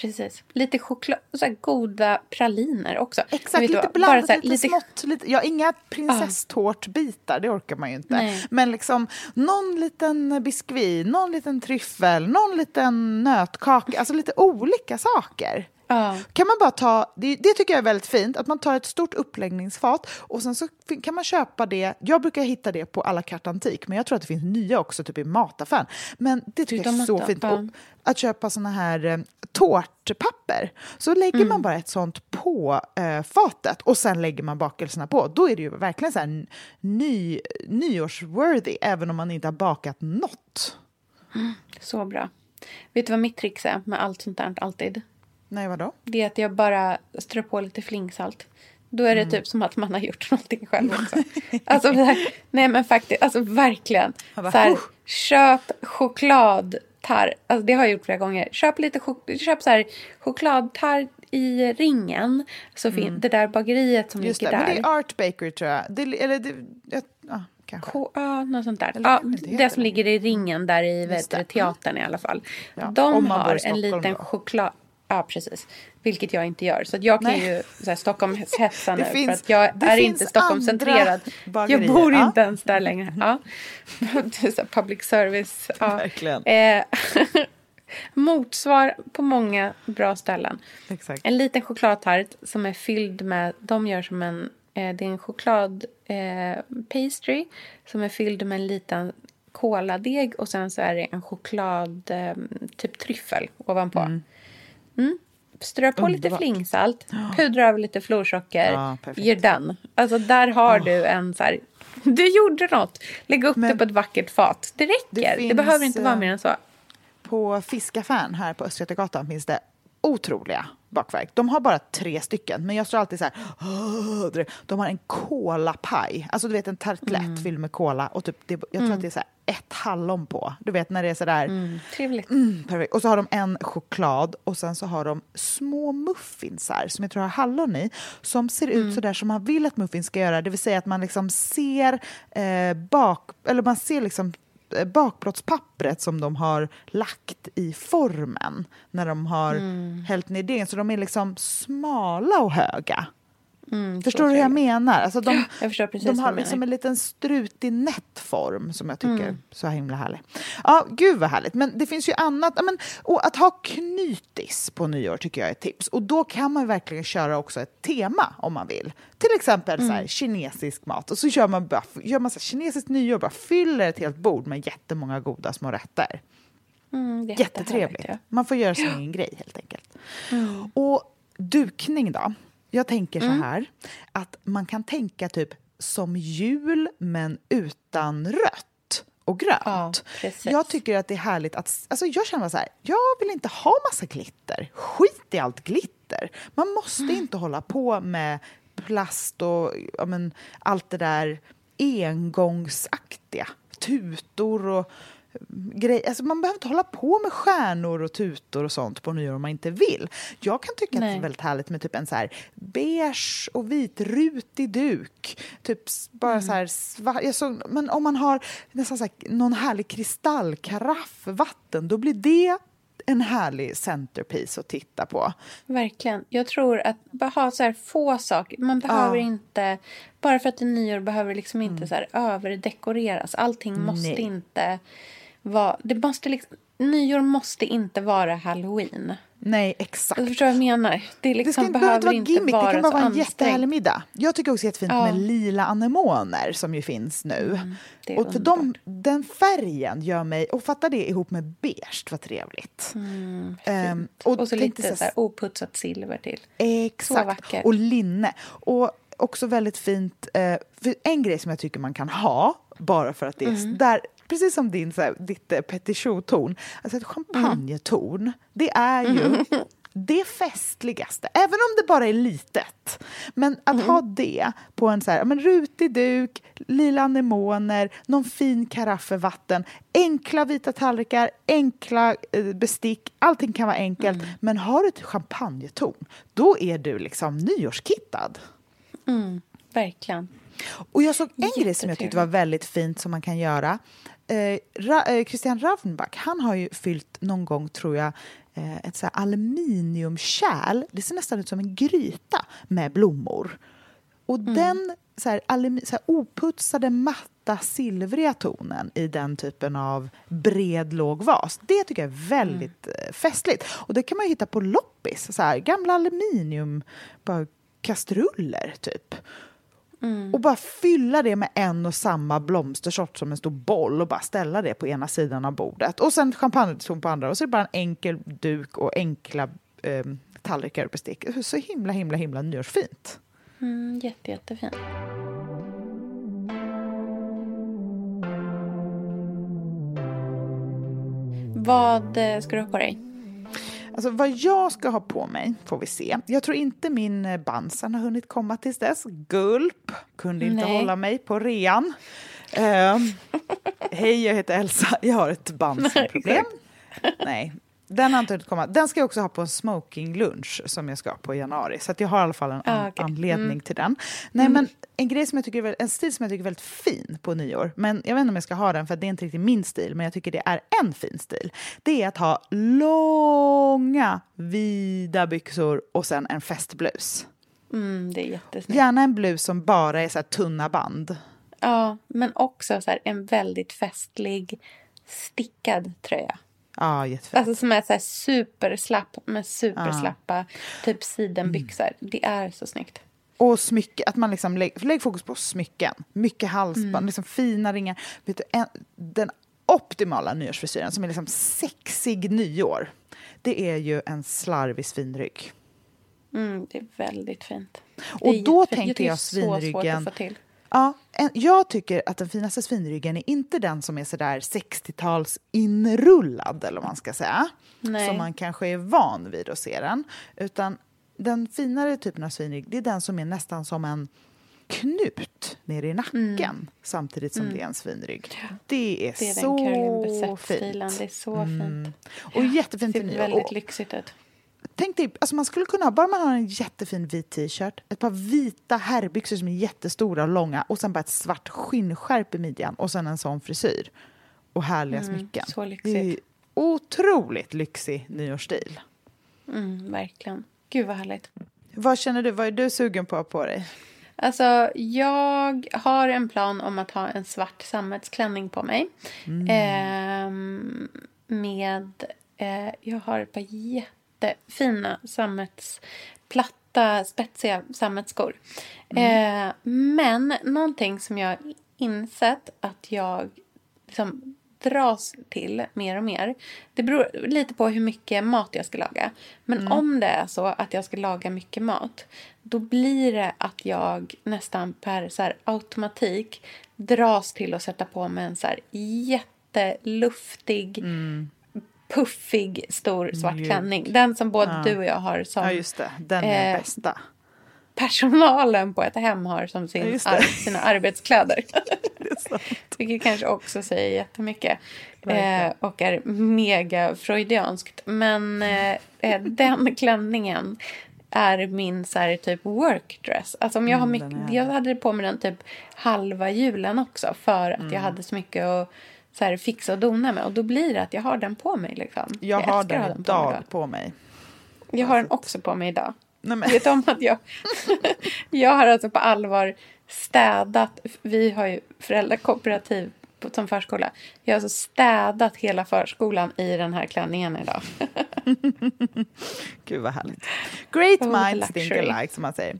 D: Precis. Lite choklad, så här goda praliner också.
E: Exakt, lite
D: vad?
E: blandat,
D: här,
E: lite, smått. Lite, ja, inga prinsesstårtbitar, det orkar man ju inte.
D: Nej.
E: Men liksom någon liten biskvi, någon liten tryffel, någon liten nötkaka, alltså lite olika saker.
D: Ja.
E: Kan man bara ta, det, det tycker jag är väldigt fint, att man tar ett stort uppläggningsfat och sen så kan man köpa det, jag brukar hitta det på alla carte antique, men jag tror att det finns nya också, typ i mataffären. Men det tycker jag är så fint. Och att köpa såna här eh, tårtpapper, så lägger man bara ett sånt på eh, fatet och sen lägger man bakelserna på. Då är det ju verkligen så här ny, nyårsworthy, även om man inte har bakat något.
D: Så bra. Vet du vad mitt trix är med allt sånt där alltid?
E: Nej, vadå?
D: Det är att jag bara strör på lite flingsalt. Då är det
E: Mm.
D: typ som att man har gjort någonting själv också. alltså, här, nej men faktiskt, alltså verkligen.
E: Bara,
D: Så här, köp chokladtart. Alltså det har jag gjort flera gånger. Köp lite chok- köp så här, chokladtart i ringen. Så fin- det där bageriet som
E: Mm. Just
D: ligger
E: det,
D: där.
E: men det är Art Bakery tror jag. Det, eller det, jag, ja, kanske.
D: K- Ja, något sånt där.
E: Eller
D: Ja,
E: det
D: det, som ligger i ringen där i vet, teatern i alla fall.
E: Ja, om
D: De har en liten
E: då.
D: choklad... Ja, precis. Vilket jag inte gör. Så jag kan
E: Nej.
D: ju så här, Stockholmshetsa nu.
E: finns-
D: för att jag är inte Stockholmscentrerad. Jag bor
E: ja.
D: inte ens där längre. Ja. Så här public service. Ja. Eh, motsvar på många bra ställen.
E: Exakt.
D: En liten chokladtart som är fylld med, de gör som en, eh, det är en choklad eh, pastry som är fylld med en liten koladeg och sen så är det en choklad, eh, typ tryffel ovanpå. Mm. Mm. Strö på Underbart. lite flingsalt, pudra över lite florsocker, ja, you're done. Alltså där har oh. du en så här, du gjorde något. Lägg upp Men, det på ett vackert fat. Det räcker. Det, finns, det behöver inte vara mer än så.
E: På fiskaffären här på Östgötagatan finns det otroliga bakverk. De har bara tre stycken, men jag står alltid så här... De har en kolapaj, alltså du vet en tartlett mm. fylld med kola och typ, det, jag tror mm. att det är så ett hallon på. Du vet när det är så där...
D: Mm. Trevligt.
E: Mm, perfekt. Och så har de en choklad och sen så har de små muffinsar som jag tror har hallon i som ser ut mm. så där som man vill att muffins ska göra, det vill säga att man liksom ser eh, bak... Eller man ser liksom Eh, bakplåtspappret som de har lagt i formen när de har mm. hällt ner degen. Så de är liksom smala och höga. Mm, förstår du hur jag menar? Alltså de,
D: jag förstår precis
E: de har liksom en liten strutig nättform som jag tycker mm. är så himla härlig. Ja, gud vad härligt. Men det finns ju annat. Men, och att ha knytis på nyår tycker jag är ett tips. Och då kan man verkligen köra också ett tema om man vill. Till exempel mm. så här, mm. kinesisk mat. Och så kör man, bara, gör man så här, kinesiskt nyår, bara fyller ett helt bord med jättemånga goda små rätter.
D: Mm,
E: Jättetrevligt. Man får göra sin egen grej helt enkelt. Mm. Och dukning då? Jag tänker mm. så här, att man kan tänka typ som jul men utan rött och grönt. Ja, jag tycker att det är härligt att... Alltså jag känner så här, jag vill inte ha massa glitter. Skit i allt glitter. Man måste mm. inte hålla på med plast och ja, men, allt det där engångsaktiga. Tutor och grej. Alltså man behöver inte hålla på med stjärnor och tutor och sånt på nyår om man inte vill. Jag kan tycka Nej. att det är väldigt härligt med typ en så här beige och vitrutig duk. Typ bara mm. så här svart. Såg, men om man har nästan så här, någon härlig kristallkaraff vatten, då blir det en härlig centerpiece att titta på.
D: Verkligen. Jag tror att bara ha så här få saker. Man behöver ja. inte... Bara för att det är nyår behöver det liksom inte mm. så överdekoreras. Allting måste Nej. inte vara... Det måste liksom, nyår måste inte vara halloween.
E: Nej, exakt.
D: Jag förstår vad jag menar. Det, liksom det ska behöver inte vara inte gimmick. Vara
E: det kan bara vara en jättehärlig middag. Jag tycker också jättefint ja. med lila anemoner som ju finns nu. Mm, och för de, den färgen gör mig... Och fatta det ihop med beige, vad trevligt.
D: Mm, um, och, och så lite så här oputsat silver till.
E: Exakt. Och linne. Och också väldigt fint... Uh, en grej som jag tycker man kan ha, bara för att det är... Mm. Där, precis som din, så här, ditt eh, petit ton alltså ett champagnetorn, mm. det är ju mm. det festligaste, även om det bara är litet. Men att mm. ha det på en så här, men rutig duk, lila anemoner, någon fin karaffe vatten, enkla vita tallrikar, enkla eh, bestick, allting kan vara enkelt. Mm. Men har du ett champagnetorn, då är du liksom nyårskittad.
D: Mm, verkligen.
E: Och jag såg en grej som jag tyckte var väldigt fint som man kan göra eh, Ra, eh, Christian Ravnback, han har ju fyllt någon gång, tror jag, eh, ett så aluminiumkärl. Det ser nästan ut som en gryta med blommor. Och mm. den så här, så här, oputsade, matta, silvriga tonen i den typen av bred, låg vas, det tycker jag är väldigt mm. Festligt. Och det kan man hitta på loppis, så här, gamla aluminium, bara kastruller, typ. Mm. Och bara fylla det med en och samma blomstersort som en stor boll och bara ställa det på ena sidan av bordet. Och sen champagneton på andra och så är det bara en enkel duk och enkla eh, tallrikar och bestick. Så himla, himla, himla nyårsfint.
D: Mm, jätte, jättefint. Vad eh, ska du ha på dig?
E: Alltså vad jag ska ha på mig får vi se. Jag tror inte min eh, Bansan har hunnit komma tills dess. Gulp! Kunde inte Nej. hålla mig på rean. Uh, Hej, jag heter Elsa. Jag har ett Bansan-problem. Nej, den har inte hunnit komma. Den ska jag också ha på en smoking-lunch som jag ska på i januari. Så jag har i alla fall en ah, okay. anledning mm. till den. Nej, mm. men en, grej som jag tycker är, en stil som jag tycker är väldigt fin på nyår, men jag vet inte om jag ska ha den för det är inte riktigt min stil, men jag tycker det är en fin stil. Det är att ha långa, vida byxor och sen en festblus.
D: Mm, det är jättesnyggt.
E: Gärna en blus som bara är så tunna band.
D: Ja, men också så en väldigt festlig stickad tröja.
E: Ja, jättefint.
D: Alltså som är så här superslapp med superslappa typ sidenbyxor. Mm. Det är så snyggt.
E: Och smycke, att man liksom lägger lägg fokus på smycken. Mycket halsband,
D: Mm.
E: liksom fina ringar. Vet du, en, den optimala nyårsfrisyren som är liksom sexig nyår, det är ju en slarvig svinrygg.
D: Mm, det är väldigt fint.
E: Och då
D: jättefint.
E: tänker jag svinryggen-
D: få till.
E: Ja, en, jag tycker att den finaste svinryggen är inte den som är sådär 60-tals inrullad, eller vad man ska säga.
D: Nej.
E: Som man kanske är van vid att se den. Utan den finare typen av svinrygg, det är den som är nästan som en knut nere i nacken samtidigt som det är en svinrygg. Det är,
D: Mm. Det är
E: så fint.
D: Det är så fint.
E: Och jättefint
D: Det ser väldigt lyxigt ut.
E: Tänk dig, alltså man skulle kunna, bara man har en jättefin vit t-shirt, ett par vita herrbyxor som är jättestora och långa och sen bara ett svart skinnskärp i midjan och sen en sån frisyr. Och härliga smycken.
D: så
E: Det är
D: lyxigt.
E: otroligt lyxig nyårsstil.
D: Mm, verkligen. Gud vad härligt.
E: Vad känner du, vad är du sugen på på dig?
D: Alltså, jag har en plan om att ha en svart sammetsklänning på mig. Ehm, med... Eh, jag har ett par jättefina sammetsplatta, spetsiga sammetsskor. Eh, men någonting som jag insett att jag liksom dras till mer och mer. Det beror lite på hur mycket mat jag ska laga. Men om det är så att jag ska laga mycket mat då blir det att jag nästan per så här, automatik dras till att sätta på mig en så här, jätteluftig puffig, stor svart
E: Mjuk.
D: klänning. Den som både
E: Ja.
D: du och jag har som
E: Ja, just det. Den är
D: Eh,
E: bästa.
D: personalen på ett hem har som
E: Ja,
D: sin
E: det.
D: ar- sina arbetskläder. Vilket kanske också säger jättemycket. Eh, och är mega freudianskt. Men eh, eh, den klänningen är min så här, typ workdress. Alltså om jag, har
E: Mm,
D: mycket, jag hade på mig den typ halva julen också. För att
E: Mm.
D: jag hade så mycket att så här, fixa och dona med. Och då blir det att jag har den på mig. Liksom.
E: Jag har
D: älskar att ha
E: den
D: på mig
E: idag på mig.
D: Jag har den också på mig idag.
E: Nej, men,
D: Vet om att jag... jag har alltså på allvar städat... Vi har ju föräldrakooperativ på- som förskola. Jag har alltså städat hela förskolan i den här klänningen idag.
E: Gud vad härligt. Great
D: Oh,
E: minds think alike som man säger.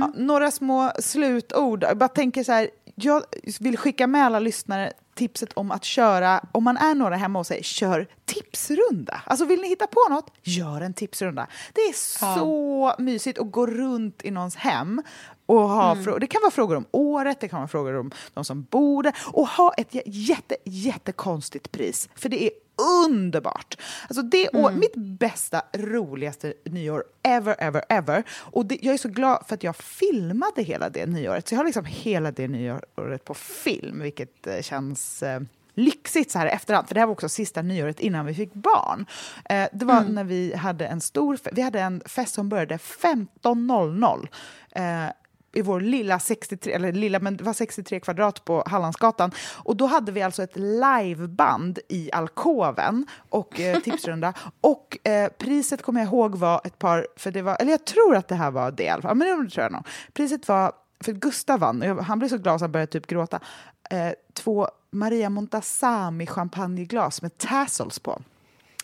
E: Ja, några små slutord. Jag bara tänker så här, jag vill skicka med alla lyssnare tipset om att köra, om man är några hemma och säger kör tipsrunda. Alltså vill ni hitta på något, gör en tipsrunda. Det är så mysigt att gå runt i någons hem och ha frå- det kan vara frågor om året, det kan vara frågor om de som bor där och ha ett jä- jätte, jättekonstigt pris. För det är underbart. Alltså det är år, mitt bästa, roligaste nyår ever, ever, ever. Och det, jag är så glad för att jag filmade hela det nyåret. Så jag har liksom hela det nyåret på film, vilket eh, känns eh, lyxigt så här i efterhand. För det här var också sista nyåret innan vi fick barn. Eh, det var när vi hade en stor vi hade en fest som började 15.00. Eh, i vår lilla 63, eller lilla, men det var 63 kvadrat på Hallandsgatan. Och då hade vi alltså ett liveband i alkoven och eh, tipsrunda. Och eh, priset kommer jag ihåg var ett par, för det var, eller jag tror att det här var det i alla fall, men det tror jag nog. Priset var, för Gustav vann, och jag- han blev så glad så han började typ gråta, eh, två Maria Montazami champagneglas med tassels på.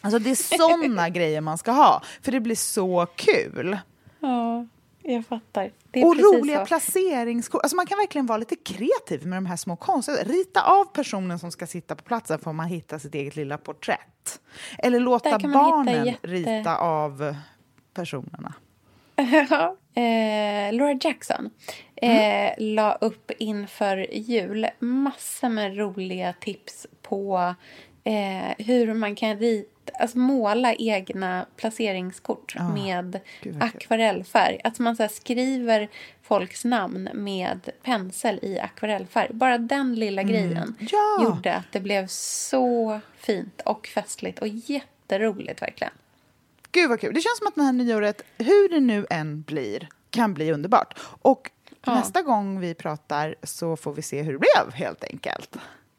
E: Alltså det är såna grejer man ska ha, för det blir så kul.
D: Ja, jag fattar. Det
E: Och roliga
D: så.
E: placeringskort. Alltså man kan verkligen vara lite kreativ med de här små konsterna. Rita av personen som ska sitta på platsen får man hitta sitt eget lilla porträtt. Eller låta barnen
D: jätte-
E: rita av personerna.
D: Eh, Laura Jackson eh, la upp inför jul massor med roliga tips på eh, hur man kan rita, alltså måla egna placeringskort med
E: vad kul.
D: akvarellfärg. Att man så skriver folks namn med pensel i akvarellfärg. Bara den lilla grejen
E: Ja.
D: gjorde att det blev så fint och festligt och jätteroligt verkligen.
E: Gud vad kul. Det känns som att det här nyåret, hur det nu än blir, kan bli underbart. Och
D: Ja.
E: nästa gång vi pratar så får vi se hur det blev helt enkelt.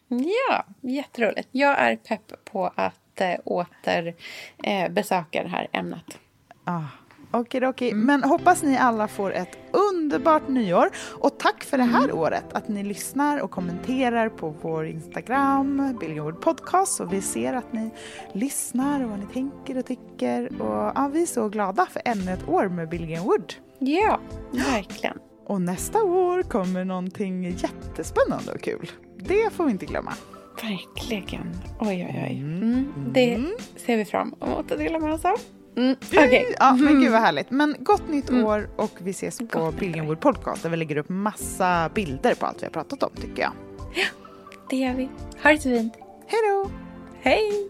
D: Ja, jätteroligt. Jag är pepp på att eh, åter eh, besöka det här ämnet.
E: Ah. Okej.
D: Mm.
E: Men hoppas ni alla får ett underbart nyår. Och tack för det här
D: Mm.
E: året, att ni lyssnar och kommenterar på vår Instagram, Billion Wood Podcast. Och vi ser att ni lyssnar och vad ni tänker och tycker. Och ja, vi är så glada för ännu ett år med Billion Wood.
D: Ja, verkligen.
E: Och nästa år kommer någonting jättespännande och kul. Det får vi inte glömma.
D: Verkligen. Oj, oj, oj. Mm. Det ser vi fram emot att dela med oss av. Mm. Okay.
E: Ja, men gud vad härligt. Men gott nytt mm. år och vi ses på Billingwood Podcast där vi lägger upp massa bilder på allt vi har pratat om tycker jag.
D: Ja, det gör vi. Ha det så fint.
E: Hej då!
D: Hej!